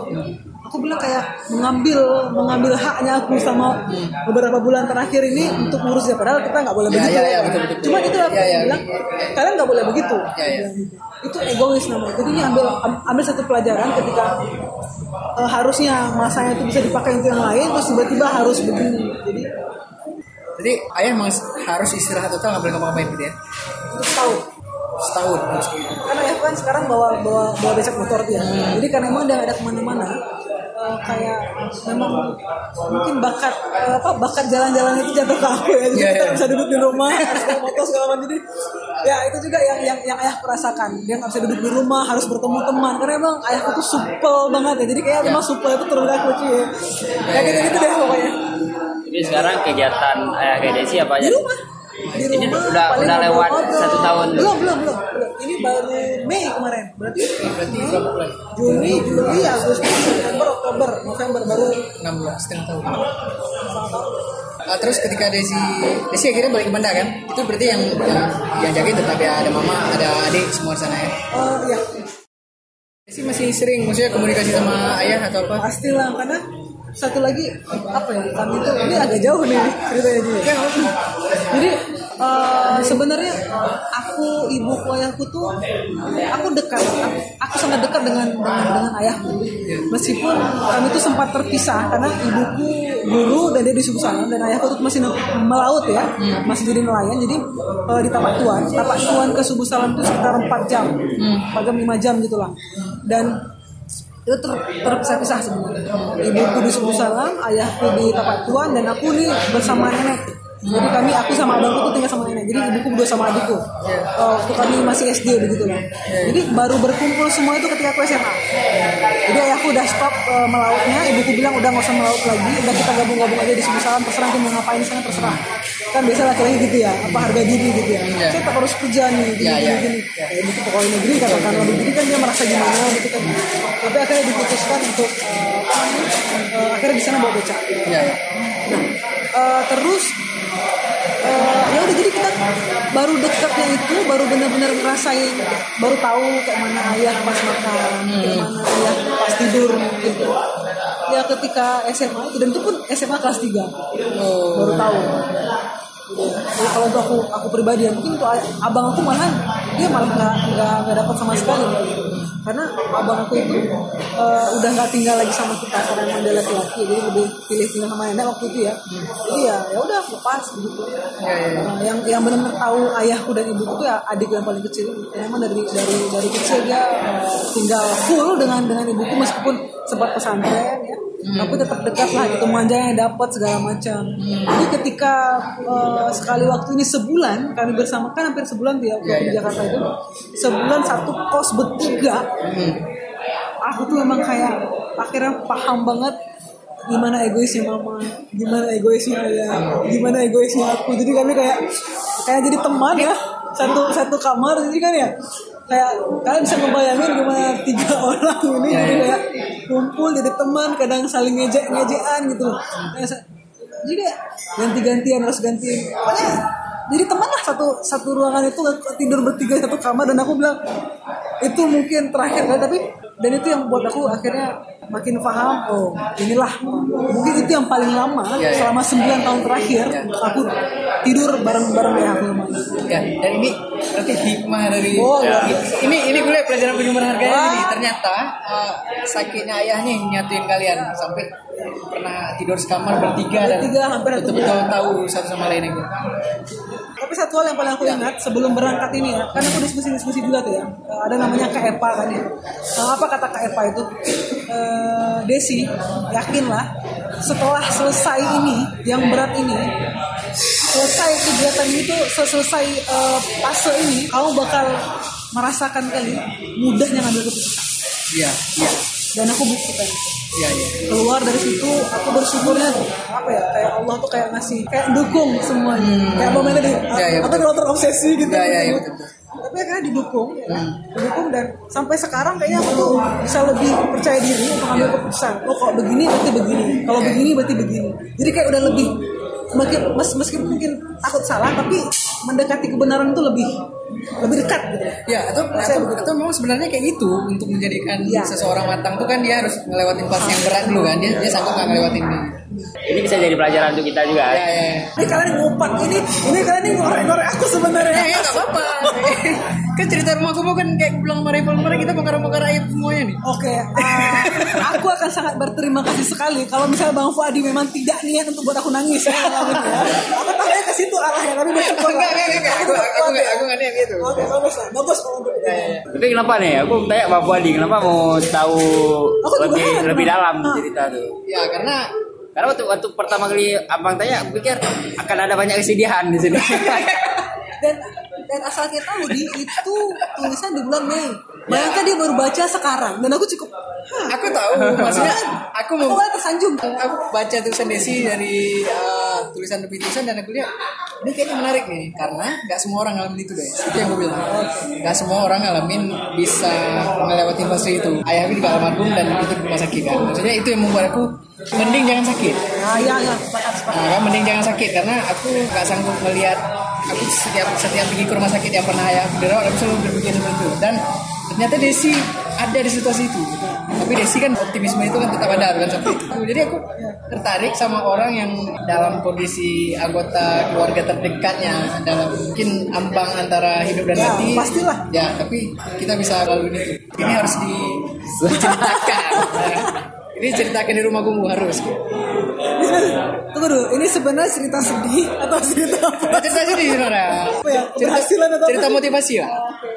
aku bilang kayak mengambil mengambil haknya aku sama beberapa bulan terakhir ini untuk ngurus dia. Padahal kita nggak boleh Ya, begitu ya, ya, betul, betul. cuma itu aku Ya, ya. bilang kalian nggak boleh begitu. Ya, ya. itu egois namanya. Jadi ini ambil am- ambil satu pelajaran ketika eh, harusnya masanya itu bisa dipakai untuk yang lain terus tiba-tiba harus begini. Jadi jadi ayah emang harus istirahat total nggak boleh ngapa-ngapain gitu ya? Untuk tahu setahun harus gitu karena ya kan sekarang bawa bawa bawa becak motor dia jadi karena emang dia nggak ada ke mana-mana eh, kayak memang mungkin bakat eh, apa bakat jalan-jalan itu jatuh ke aku ya. Jadi Iya, kita iya. bisa duduk di rumah harus motor segala macam. Jadi ya itu juga yang yang yang ayah rasakan dia nggak bisa duduk di rumah harus bertemu teman. Karena emang ayahku tuh supel banget ya. Jadi kayak memang supel itu ke aku cuy kayak gitu gitu deh pokoknya. Jadi sekarang kegiatan ayah kayak Desi apa di aja? rumah di Ini rumah udah- paling udah lewat satu tahun. belum belum belum belum ini baru Mei kemarin. Berarti Berarti berapa bulan? Juni, Juli, Agustus, September, Oktober, November baru 6 bulan, setengah tahun. Ah, terus ketika Desi Desi akhirnya balik ke Banda kan? Itu berarti yang yang, yang jagain tetap ya ada mama, ada adik semua di sana ya. Oh iya, Desi masih sering maksudnya komunikasi sama ayah atau apa? pastilah karena satu lagi apa ya kami itu ini agak jauh nih ceritanya juga. Ya, apa-apa. Jadi eh, sebenarnya aku ibu ayahku tuh aku dekat aku, aku sangat dekat dengan dengan, dengan ayahku meskipun kami tuh sempat terpisah karena ibuku guru dan dia di suku sana dan ayahku tuh masih melaut ya masih jadi nelayan jadi eh, di Tapak Tuan Tapak Tuan ke Subu Salam itu sekitar 4 jam 4 jam 5 jam gitulah dan itu ter, terpisah-pisah sebenarnya. Ibuku di Salam, ayahku di Tapak Tuan, dan aku nih bersama nenek. Jadi kami, aku sama abangku tuh tinggal sama nenek. Jadi ibuku berdua sama adikku. Oh, waktu kami masih SD begitu lah. Jadi baru berkumpul semua itu ketika aku SMA. Jadi ayahku udah stop eh, melautnya, ibuku bilang udah nggak usah melaut lagi, udah kita gabung-gabung aja di Salam, terserah mau ngapain sana terserah. Kan biasa laki-laki gitu ya, apa harga diri gitu ya. Iya. Saya tak harus kerja nih, gini, Iya, iya. gini, gini. Ya, ibuku pokoknya negeri katakan lebih jadi kan dia merasa gimana gitu kan. Tapi akhirnya diputuskan untuk namanya, eh, akhirnya di sana bawa becak. Ya. Nah, eh, terus eh, ya udah jadi kita baru dekatnya itu baru benar-benar ngerasain baru tahu kayak mana ayah pas makan kayak mana ayah pas tidur gitu ya ketika SMA dan itu pun SMA kelas 3 Oh. baru tahu. Jadi kalau untuk aku aku pribadi ya mungkin untuk abang aku malah dia malah nggak nggak nggak dapat sama sekali. Karena abang aku itu eh, udah nggak tinggal lagi sama kita karena emang dia laki-laki jadi lebih pilih tinggal sama nenek waktu itu ya. Jadi ya ya udah lepas gitu. Nah, yang yang benar-benar tahu ayahku dan ibuku itu ya adik yang paling kecil. Karena emang dari dari dari kecil dia eh, tinggal full dengan dengan ibuku meskipun sempat pesantren ya. Tapi tetap dekat lah gitu manjanya dapat segala macam. Jadi ketika eh, sekali waktu ini sebulan kami bersama kan hampir sebulan dia waktu Iya, di iya. Jakarta itu sebulan satu kos bertiga. Aku tuh memang kayak akhirnya paham banget gimana egoisnya mama, gimana egoisnya ayah, gimana egoisnya aku. Jadi kami kayak kayak jadi teman ya. Satu satu kamar jadi kan ya kayak kalian bisa ngebayangin gimana tiga orang ini jadi ya. kayak kumpul jadi teman kadang saling ngejek ngejekan gitu jadi kayak ganti-gantian harus gantiin pokoknya jadi teman lah satu satu ruangan itu tidur bertiga satu kamar dan aku bilang itu mungkin terakhir kali tapi dan itu yang buat aku akhirnya makin paham oh inilah mungkin itu yang paling lama Ya, ya. selama 9 tahun terakhir Ya. aku tidur bareng-bareng ayah aku Ya, dan ini berarti hikmah dari Oh, Ya. ya. ini ini gue pelajaran penyumbang harga Wah. ini ternyata uh, sakitnya ayahnya yang nyatuin kalian sampai pernah tidur sekamar bertiga dan betul-betul tahu satu sama lain gitu. Tapi satu hal yang paling aku ingat sebelum berangkat ini ya, kan aku diskusi-diskusi juga tuh ya. Eh, Ada namanya KEPA kan ya. Nah, apa kata KEPA itu? Eh, Desi, yakinlah setelah selesai ini, yang berat ini, selesai kegiatan se- selesai eh, fase ini, kamu bakal merasakan kali mudahnya ngambil keputusan. Iya, iya, Dan aku buktikan itu iya, iya. keluar dari situ aku bersyukurnya apa ya kayak Allah tuh kayak ngasih kayak dukung semuanya kayak momennya di Ya, ya, aku terobsesi gitu Ya, ya, ya, betul. Tapi akhirnya didukung. Ya kan? didukung dan sampai sekarang kayaknya aku tuh bisa lebih percaya diri untuk ambil keputusan. Oh kalau begini berarti begini. Kalau begini berarti begini. Jadi kayak udah lebih mes, meskipun mungkin takut salah tapi mendekati kebenaran itu lebih lebih dekat gitu. Ya, atau, Saya atau, atau memang sebenarnya kayak gitu untuk menjadikan Iya. seseorang matang tuh kan dia harus ngelewatin fase yang berat dulu kan. Dia dia sanggup nggak ngelewatin ini. Ini bisa jadi pelajaran untuk kita juga. Ya, ya, ya. ini kalian ngupat ini ini kalian ini ngorek-ngorek aku sebenarnya Ya, ya nggak apa-apa. kan cerita rumah aku kan kayak pulang sama rival kemarin kita bakar-bakar air semuanya nih. Oke, eh, aku akan sangat berterima kasih sekali kalau misalnya Bang Fuadi memang tidak niat untuk buat aku nangis ya. ngalamin ya. Aku tanya ke situ arahnya, tapi bersyukur. Enggak, enggak, enggak. Aku aku ya. aku enggak niat gitu. Oke, bagus lah. Bagus kalau. Tapi kenapa nih? Aku tanya Pak Fuadi, kenapa mau tahu lebih lebih dalam Ah. cerita tuh? Ya, karena Karena waktu, waktu pertama kali abang tanya, aku pikir akan ada banyak kesedihan di sini. Dan dan asal kita tahu di itu tulisan di bulan Mei. Bayangkan dia baru baca sekarang dan aku cukup hah, aku tahu maksudnya aku aku mau malah tersanjung. aku baca tulisan Desi dari uh, tulisan demi tulisan dan aku lihat ini kayaknya menarik nih karena nggak semua orang ngalamin itu guys itu yang gue bilang nggak semua orang ngalamin bisa melewati fase itu ayah juga almarhum dan itu rumah sakit kan. Maksudnya itu yang membuat aku mending jangan sakit. Iya, sepakat, sepakat. Nah, kan mending jangan sakit karena aku nggak sanggup melihat aku setiap setiap pergi ke rumah sakit yang pernah ayah aku dirawat aku selalu berpikir seperti itu. Dan ternyata Desi ada di situasi itu tapi Desi kan optimisme itu kan tetap ada seperti itu. Jadi aku tertarik sama orang yang dalam kondisi anggota keluarga terdekatnya dalam mungkin ambang antara hidup dan Ya, mati. pastilah. ya tapi kita bisa lalui itu ini harus di, diceritakan ini ceritakan di rumah gumbu harus Tunggu dulu, ini sebenarnya cerita sedih atau cerita apa? cerita sedih sebenarnya Apa ya? cerita, atau cerita motivasi lah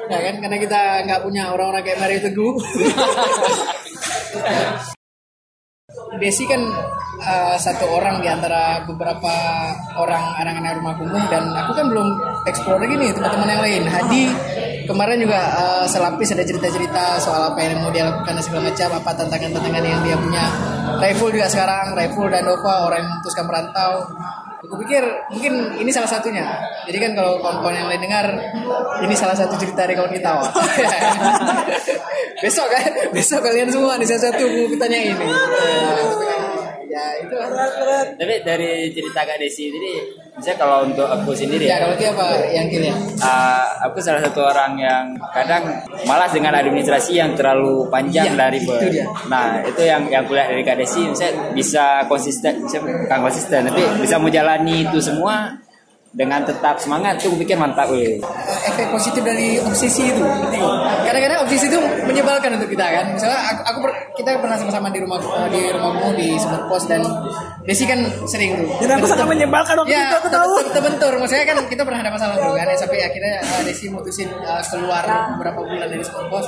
ya kan karena kita nggak punya orang-orang kayak Mario Teguh Desi kan uh, satu orang di antara beberapa orang anak-anak rumah kumuh dan aku kan belum explore lagi nih teman-teman yang lain. Hadi kemarin juga uh, selapis ada cerita-cerita soal apa yang mau dia lakukan dan segala macam, apa tantangan-tantangan yang dia punya. Raiful juga sekarang, Raiful dan Nova orang yang memutuskan merantau. Aku pikir mungkin ini salah satunya. Jadi kan kalau kawan-kawan yang lain dengar, ini salah satu cerita dari kawan kita. Besok kan, besok kalian semua nih salah satu aku tanyain. ini. Ya itu. Tapi dari cerita Kak Desi ini, misalnya kalau untuk aku sendiri Ya ya, kalau dia apa yang kalian? uh, aku salah satu orang yang kadang malas dengan administrasi yang terlalu panjang Iya, dari itu dia. Nah itu yang yang kulihat dari Kak Desi, misalnya bisa konsisten, bisa bukan konsisten, tapi bisa menjalani itu semua dengan tetap semangat. Itu aku pikir mantap, weh. efek positif dari obsesi itu. nggak? Kadang-kadang obsesi itu menyebalkan untuk kita kan. Misalnya aku, aku per- kita pernah sama-sama di rumah di rumahmu di Sumber Pos dan Desi kan sering tuh. Dan aku sangat menyebalkan waktu Ya, itu, aku tahu. ter- terbentur. Maksudnya kan kita pernah ada masalah dulu kan, ya, sampai akhirnya uh, Desi mutusin uh, keluar beberapa bulan dari Sumber Pos.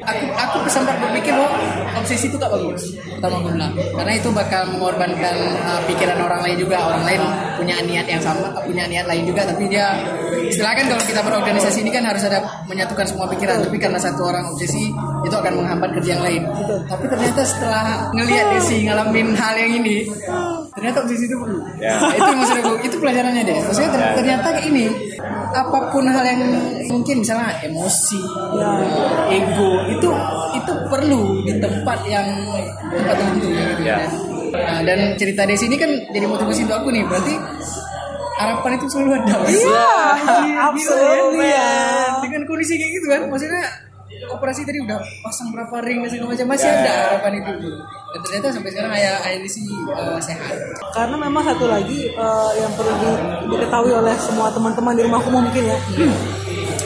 Aku aku sempat berpikir bahwa obsesi itu gak bagus. Pertama aku bilang, karena itu bakal mengorbankan uh, pikiran orang lain juga. Orang lain punya niat yang sama, punya niat lain juga, tapi dia istilahnya kan kalau kita berorganisasi ini kan harus ada menyatukan semua pikiran. Tapi karena satu orang obsesi itu akan menghambat kerja yang lain. Tapi ternyata setelah ngelihat Desi ngalamin hal yang ini, ternyata obsesi itu perlu. Ya. Nah, itu maksud aku, itu pelajarannya deh. Maksudnya ter- Ya. ternyata kayak ini apa pun hal yang mungkin misalnya emosi, ego itu itu perlu di tempat yang tempat tertentu gitu. Ya. Dan, nah, dan cerita di sini kan jadi motivasi untuk aku nih. Berarti harapan itu selalu ada. Iya, Gila, absolutely ya. Dengan kondisi kayak gitu kan, maksudnya operasi tadi udah pasang berapa ring dan segala macam masih Ya. ada harapan itu. Dan ternyata sampai sekarang ayah ayah Desi uh, sehat. Karena memang satu lagi eh, yang perlu di- diketahui oleh semua teman-teman di rumahku mungkin ya.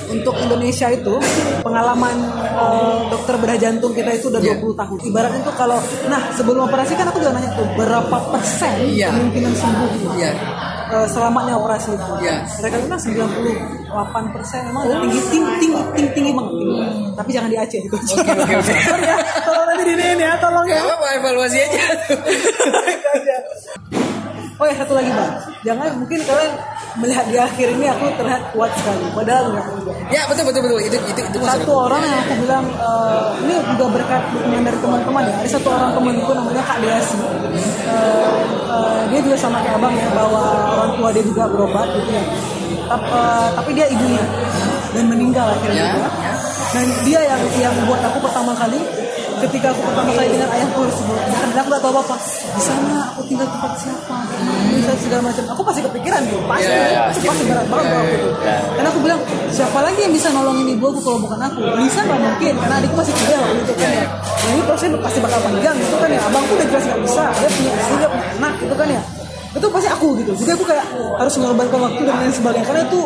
Untuk Indonesia itu pengalaman eh, dokter bedah jantung kita itu udah Iya. 20 tahun. Ibaratnya tuh kalau nah sebelum operasi kan aku juga nanya tuh berapa persen Iya. kemungkinan sembuh gitu. Eh, selamanya operasi itu. Iya. Mereka bilang 98 persen emang udah tinggi tinggi tinggi tinggi, tinggi banget. tinggi. Tapi jangan di Aceh gitu. Oke, oke, oke. Sorry ya, tolong nanti di ini ya, tolong ya. Gak apa-apa evaluasi aja. Oh ya satu lagi bang, jangan mungkin kalian melihat di akhir ini aku terlihat kuat sekali, padahal enggak ya betul betul betul itu itu itu Satu orang yang aku bilang eh, ini juga berkat dukungan dari teman-teman ya. Ada satu orang temanku namanya Kak Deasi. Eh, eh, dia juga sama kayak abang ya, bahwa orang tua dia juga berobat gitu ya. Tapi, eh, tapi dia ibunya dan meninggal akhirnya Ya, ya. Dan dia yang yang buat aku pertama kali ketika aku pertama kali dengan ayahku dan aku gak tahu apa apa di sana aku tinggal tempat siapa bisa segala macam. Aku pasti kepikiran tuh pasti Ya, ya, itu pasti berat banget aku tuh Ya. karena aku bilang siapa lagi yang bisa nolongin ibu aku kalau bukan aku? Bisa nggak mungkin karena adikku masih kuliah waktu itu kan ya. Nah, ini proses pasti bakal panjang gitu kan ya. Abangku udah jelas nggak bisa dia punya istri dia punya anak gitu kan ya. Itu pasti aku gitu. Jadi aku kayak harus mengorbankan waktu dan lain sebagainya. Karena itu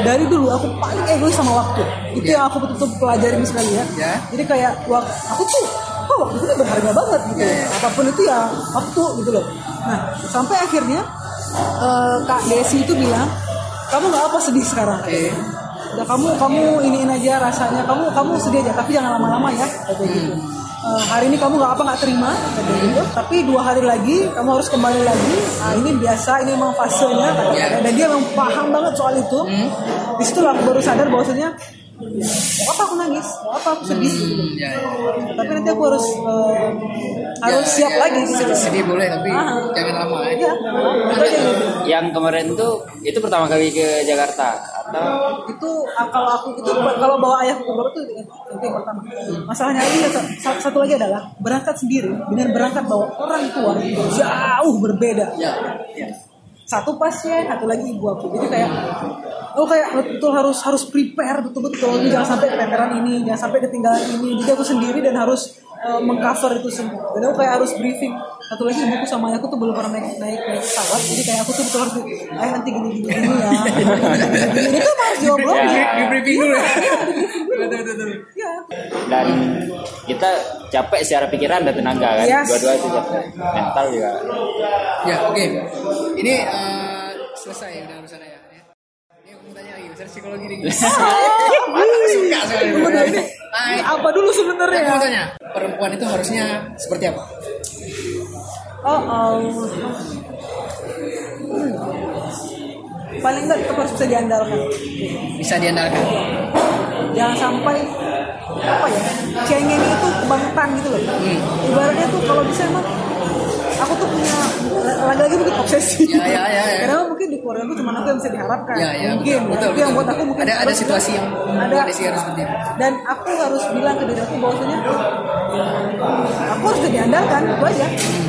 dari dulu aku paling egois sama waktu. Itu yang aku betul-betul pelajarin sekali ya. Ya. jadi kayak wak aku tuh kok waktu itu berharga banget gitu. Apa pun itu ya waktu gitu loh. Nah sampai akhirnya eh, kak Desi itu bilang kamu nggak apa sedih sekarang. Oke. Udah kamu kamu iniin aja rasanya. Kamu kamu sedih aja tapi jangan lama-lama ya kata gitu Eh, hari ini kamu nggak apa nggak terima kata gitu tapi dua hari lagi kamu harus kembali lagi nah ini biasa ini memang fasenya kata Ya. dan dia memang paham banget soal itu di situ lah aku baru sadar bahwasanya mau apa aku nangis mau apa aku sedih gitu. ya, ya. tapi nanti aku harus eh, harus Ya, siap ya, lagi sedih, sedih boleh tapi Ah. jangan lama ya. Gitu. Yang kemarin tuh itu pertama kali ke Jakarta atau itu ah, kalau aku itu kalau bawa ayahku ke Bogor itu yang pertama. Masalahnya lagi sa- satu lagi adalah berangkat sendiri dengan berangkat bawa orang tua. Jauh berbeda. Ya, ya. satu pasien satu lagi ibu aku. Jadi kayak oh kayak betul harus harus prepare betul-betul. Ini jangan sampai keteteran ini jangan sampai ketinggalan ini. Jadi aku sendiri dan harus uh, mengcover itu semua. Dan aku kayak harus briefing satu lagi ibuku sama ayahku tuh belum pernah naik naik, naik pesawat jadi kayak aku tuh betul harus ayah nanti gini gini gini ya ini tuh harus diobrolin Ya. Di, briefing dulu ya. Iya. Betul, betul. Iya. dan kita capek secara pikiran dan tenaga kan Yes. dua-dua itu capek mental juga Ya, oke. Ini eh, selesai udah urusan ya. ya. Ini aku mau tanya lagi, urusan psikologi nih. Aku suka soalnya. Ah, ini apa dulu sebenarnya Aku mau tanya, perempuan itu harusnya seperti apa? Oh, oh. Hmm. Paling enggak tetap harus bisa diandalkan. Bisa diandalkan. Jangan sampai apa ya cengeng itu kebangetan gitu loh. Hmm. Ibaratnya tuh kalau bisa emang aku tuh punya lagi-lagi mungkin obsesi. Ya, ya, ya, ya. Karena mungkin di keluarga aku cuma aku yang bisa diharapkan. Ya, ya, mungkin. betul, betul, Itu yang betul. buat aku mungkin Ada- ada situasi yang ada Desi harus seperti itu. dan aku harus bilang ke diri aku bahwasanya aku harus jadi diandalkan itu aja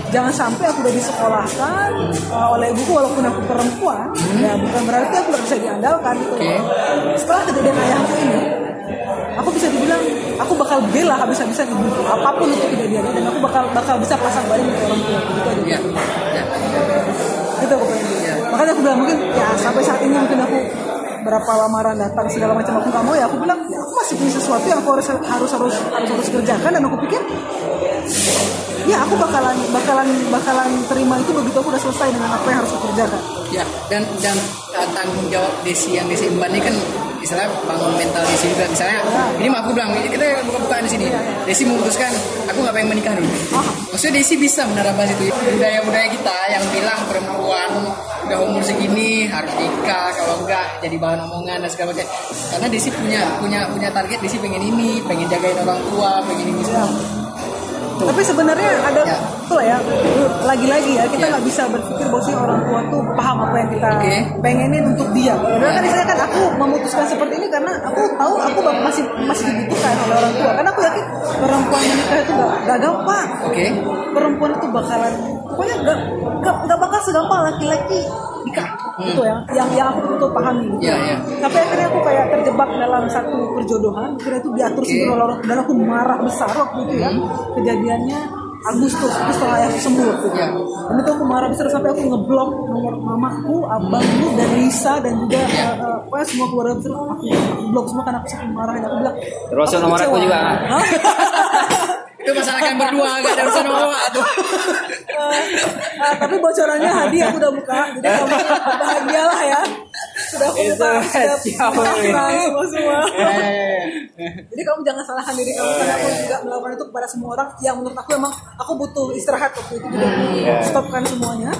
jangan sampai aku udah disekolahkan uh, oleh ibuku walaupun aku perempuan ya bukan berarti aku nggak bisa diandalkan gitu Oke. setelah kejadian ayahku aku bakal bela habis-habisan ibuku apa pun itu kejadiannya dan aku bakal bakal bisa pasang badan ke orang tua gitu aja Ya. ya. gitu aku pengen Iya. makanya aku bilang mungkin ya sampai saat ini mungkin aku berapa lamaran datang segala macam aku nggak mau ya aku bilang ya aku masih punya sesuatu yang aku harus harus harus harus harus kerjakan dan aku pikir ya aku bakalan bakalan bakalan terima itu begitu aku udah selesai dengan apa yang harus aku kerjakan Ya, dan dan uh, tanggung jawab Desi yang Desi emban ini kan misalnya bangun mental Desi juga misalnya ini mah aku bilang kita buka-bukaan di sini. Desi memutuskan aku nggak pengen menikah dulu. Maksudnya Desi bisa menerapkan itu. Budaya-budaya kita yang bilang perempuan udah umur segini harus nikah kalau enggak jadi bahan omongan dan segala macam. Karena Desi punya punya punya target Desi pengen ini pengen jagain orang tua pengen ini semua Tuh. tapi sebenarnya ada Ya. betul ya lagi-lagi ya kita Ya. nggak bisa berpikir bahwa sih orang tua tuh paham apa yang kita Oke. pengenin untuk dia padahal kan misalnya kan aku memutuskan seperti ini karena aku tahu aku masih masih dibutuhkan oleh orang tua karena aku yakin perempuan menikah itu nggak nggak gampang oke perempuan itu bakalan pokoknya nggak nggak nggak bakal segampang laki-laki nikah itu ya yang yang aku betul pahami Hmm. Ya, ya. tapi akhirnya aku kayak terjebak dalam satu perjodohan akhirnya itu diatur oleh orang dan aku marah besar waktu itu ya kejadiannya Agustus itu setelah ayahku sembuh waktu itu. Ya. dan itu aku marah besar sampai aku ngeblok nomor mamaku abangku dan Lisa dan juga Ya. eh, eh, pokoknya semua keluarga besar aku, aku blok semua karena aku saking marah dan aku bilang Termasuk nomor aku juga? itu masalah kalian berdua gak ada urusan sama tuh Ah, tapi bocorannya Hadi aku udah buka jadi kamu bahagialah ya. Sudah aku buka sudah terang semua. Semua jadi kamu jangan salahkan diri kamu karena aku juga melakukan itu kepada semua orang yang menurut aku emang aku butuh istirahat waktu itu jadi aku stopkan semuanya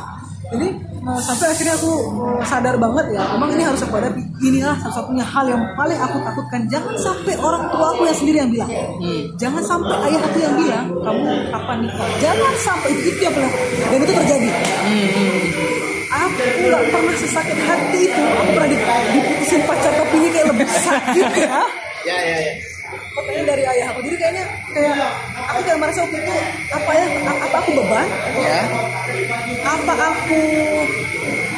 jadi eh, sampai akhirnya aku eh, sadar banget ya emang ini harus aku hadapi. Inilah salah satunya hal yang paling aku takutkan. Jangan sampai orang tua aku yang sendiri yang bilang jangan sampai ayah aku yang bilang kamu kapan nikah? Jangan sampai itu, itu yang paling dan itu terjadi. Aku nggak pernah sesakit hati itu. Aku pernah di- diputusin pacar tapi ini kayak lebih sakit ya. Ya ya ya pertanyaan dari ayah aku. Jadi kayaknya kayak aku kayak merasa waktu itu apa ya apa aku beban? Ya apa aku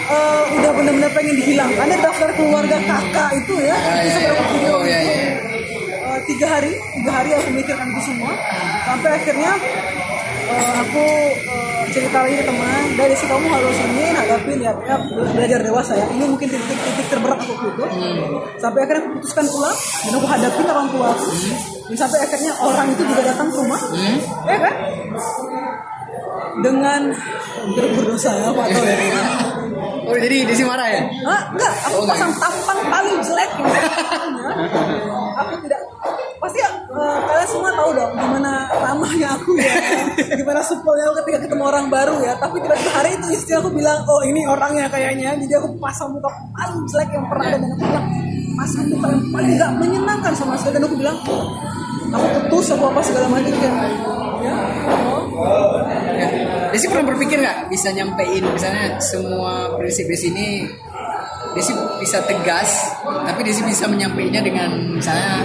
eh, udah benar-benar pengen dihilangkan ada daftar keluarga kakak itu ya? Ya, itu ya, seberapa ya. video ya, ya. Tiga hari tiga hari aku mikirkan itu semua. Sampai akhirnya eh, aku eh, cerita lagi ke teman dari si kamu harus ini hadapin ya, ya belajar dewasa ya. Ini mungkin titik-titik terberat aku waktu itu sampai akhirnya aku putuskan pulang dan aku hadapin orang tua. Aku dan sampai akhirnya orang itu juga datang ke rumah. Ya kan? Dengan ber- berdosa ya Pak Tol ya. oh jadi Desi marah ya? Hah? Enggak, aku Oh, pasang tampang paling jelek semua tahu dong gimana ramahnya aku ya, gimana supelnya aku ketika ketemu orang baru ya. Tapi tiba-tiba hari itu istri aku bilang, oh ini orangnya kayaknya. Jadi aku pasang muka paling jelek yang pernah ada dan aku bilang, masa itu paling paling nggak menyenangkan sama sekali dan aku bilang aku putus aku apa segala macam kan ya Ya. Desi pernah berpikir nggak bisa nyampein misalnya semua prinsip di sini Desi bisa tegas, tapi Desi bisa menyampaikannya dengan misalnya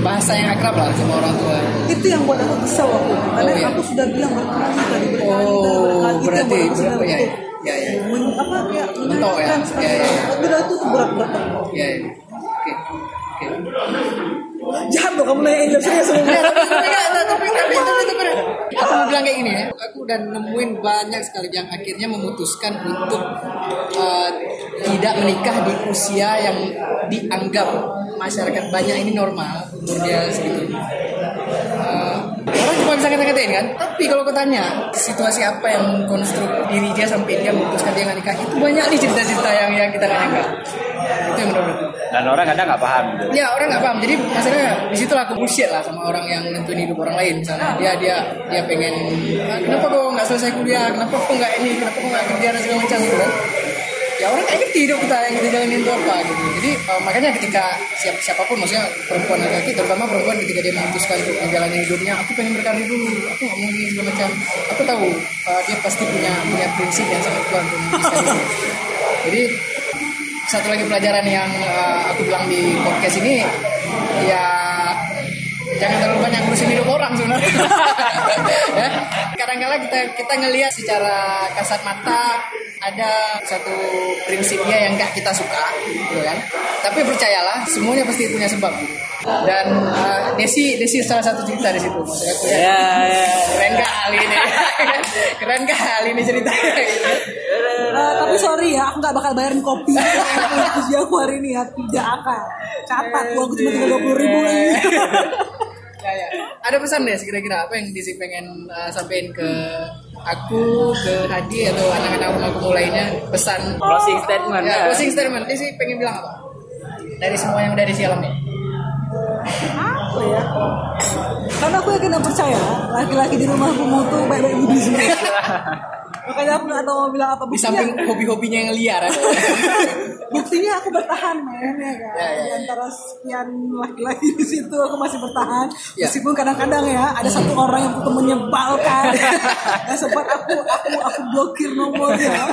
bahasa yang akrab lah sama orang tua. itu yang buat aku kesal aku karena Oh, iya. aku sudah bilang berkali kali berkali Oh, kali berarti itu berapa ya? sedang Ya, ya. Men- apa ya Mentok ya? Ya, ya. Udah itu berat berat Ya, ya. Jahat loh kamu nanya Angel serius tapi tapi aku mau bilang kayak gini ya aku udah nemuin banyak sekali yang akhirnya memutuskan untuk uh, tidak menikah di usia yang dianggap masyarakat banyak ini normal umur dia segitu. Uh, orang cuma bisa kata-katain kan? Tapi kalau kau tanya situasi apa yang mengkonstruk diri dia sampai dia memutuskan dia nggak nikah? Itu banyak nih cerita-cerita yang yang kita nggak nyangka itu yang menurut aku Dan orang kadang nggak paham gitu. Ya orang nggak paham. Jadi maksudnya di situ aku bullshit lah sama orang yang nentuin hidup orang lain. Misalnya dia dia dia pengen "Ah, kenapa kok nggak selesai kuliah? Kenapa kok nggak ini? Kenapa kok nggak kerja dan segala macam gitu kan? Ya orang kayak ngerti hidup kita yang kita jalanin itu apa gitu. Jadi eh, makanya ketika siap siapa pun maksudnya perempuan atau laki terutama perempuan ketika dia memutuskan untuk menjalani hidupnya, aku pengen berkarir dulu. Aku nggak mau segala macam. Aku tahu eh, dia pasti punya punya prinsip yang sangat kuat untuk. Jadi satu lagi pelajaran yang uh, aku bilang di podcast ini ya jangan terlalu banyak ngurusin hidup orang sebenarnya. Ya. Kadang-kala kita kita ngelihat secara kasat mata ada satu prinsipnya yang gak kita suka gitu kan. Tapi percayalah semuanya pasti punya sebab. Dan uh, Desi Desi salah satu cerita di situ maksud aku ya Ya, ya. keren kali ini? Keren kali ini ceritanya? gitu. Eh, tapi sorry ya, aku nggak bakal bayarin kopi Terus aku hari ini ya, tidak akan. Catat, uangku cuma tinggal 20 ribu lagi. ya, ya. Ada pesan deh kira-kira apa yang Disi pengen uh, sampaikan ke aku, ke Hadi atau anak-anak aku lainnya? Pesan. Closing statement. ya, closing statement. Disi pengen bilang apa? Dari semua yang udah Disi alami. Apa ya? Karena aku yakin dan percaya Laki-laki di rumahku mau tuh baik-baik budi semua Makanya aku nggak tahu mau bilang apa. Di Buktinya, samping hobi-hobinya yang liar ya. buktinya aku bertahan men ya kan? Ya, ya, Di ya. antara sekian laki-laki di situ aku masih bertahan. Ya. meskipun kadang-kadang ya ada satu orang yang aku menyebalkan. Yang sempat aku aku aku blokir nomornya.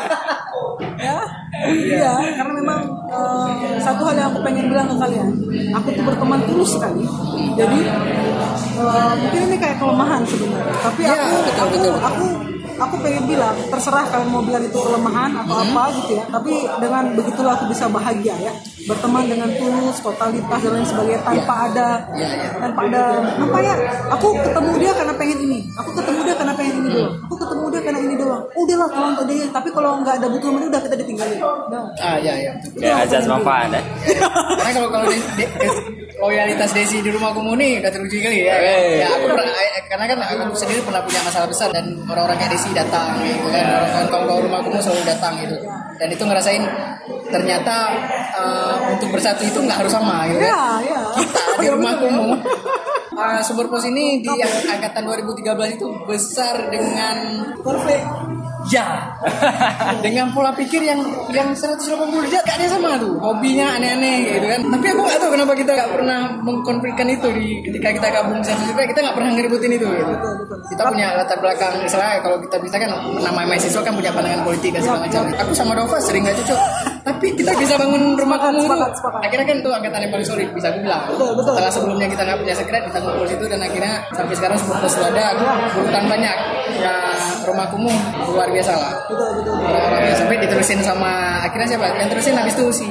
Ya? Iya karena memang eh, satu hal yang aku pengen bilang ke kalian. Aku tuh berteman tulus sekali. Jadi eh, mungkin ini kayak kelemahan sebenarnya. Tapi Ya, aku betul, aku betul. aku aku pengen bilang terserah kalian mau bilang itu kelemahan atau Hmm. apa gitu ya tapi dengan begitulah aku bisa bahagia ya berteman dengan tulus totalitas dan lain sebagainya tanpa ada Ya, ya. tanpa ada apa ya aku ketemu dia karena pengen ini aku ketemu dia karena pengen ini doang aku ketemu dia karena ini doang udahlah kalau untuk dia tapi kalau nggak ada butuh sama dia udah kita ditinggalin udah ah ya ya betul. Ya, ajas manfaat ya. Karena kalau kalau loyalitas Desi di rumah komuni udah teruji kali ya. Eh. Ya aku pernah, eh, karena kan aku sendiri pernah punya masalah besar dan orang-orang kayak Desi datang gitu kan. Orang kawan-kawan rumah komuni selalu datang gitu. Dan itu ngerasain ternyata eh, untuk bersatu itu nggak harus sama gitu kan. ya ya Kita di rumah kumuh eh, sumber pos ini di angkatan 2013 itu besar dengan perfect Ya, dengan pola pikir yang yang 180 derajat ada sama tuh. Hobinya aneh-aneh gitu kan. Tapi aku gak tahu kenapa kita gak pernah mengkonflikkan itu di ketika kita gabung satu cerita kita gak pernah ngeributin itu gitu. Kita punya latar belakang misalnya kalau kita bisa kan nama mahasiswa kan punya pandangan politik dan segala macam. Aku sama Dova sering gak cocok. Tapi kita bisa bangun rumah kamu itu. sepakat, sepakat. Akhirnya kan tuh angkatan yang paling solid bisa aku bilang. Betul, betul. Setelah sebelumnya kita nggak punya sekret kita ngumpul situ dan akhirnya sampai sekarang semua pos ada berurutan banyak. Ya rumah kumuh luar biasa lah betul betul yang sampai diterusin sama akhirnya siapa yang terusin habis itu si.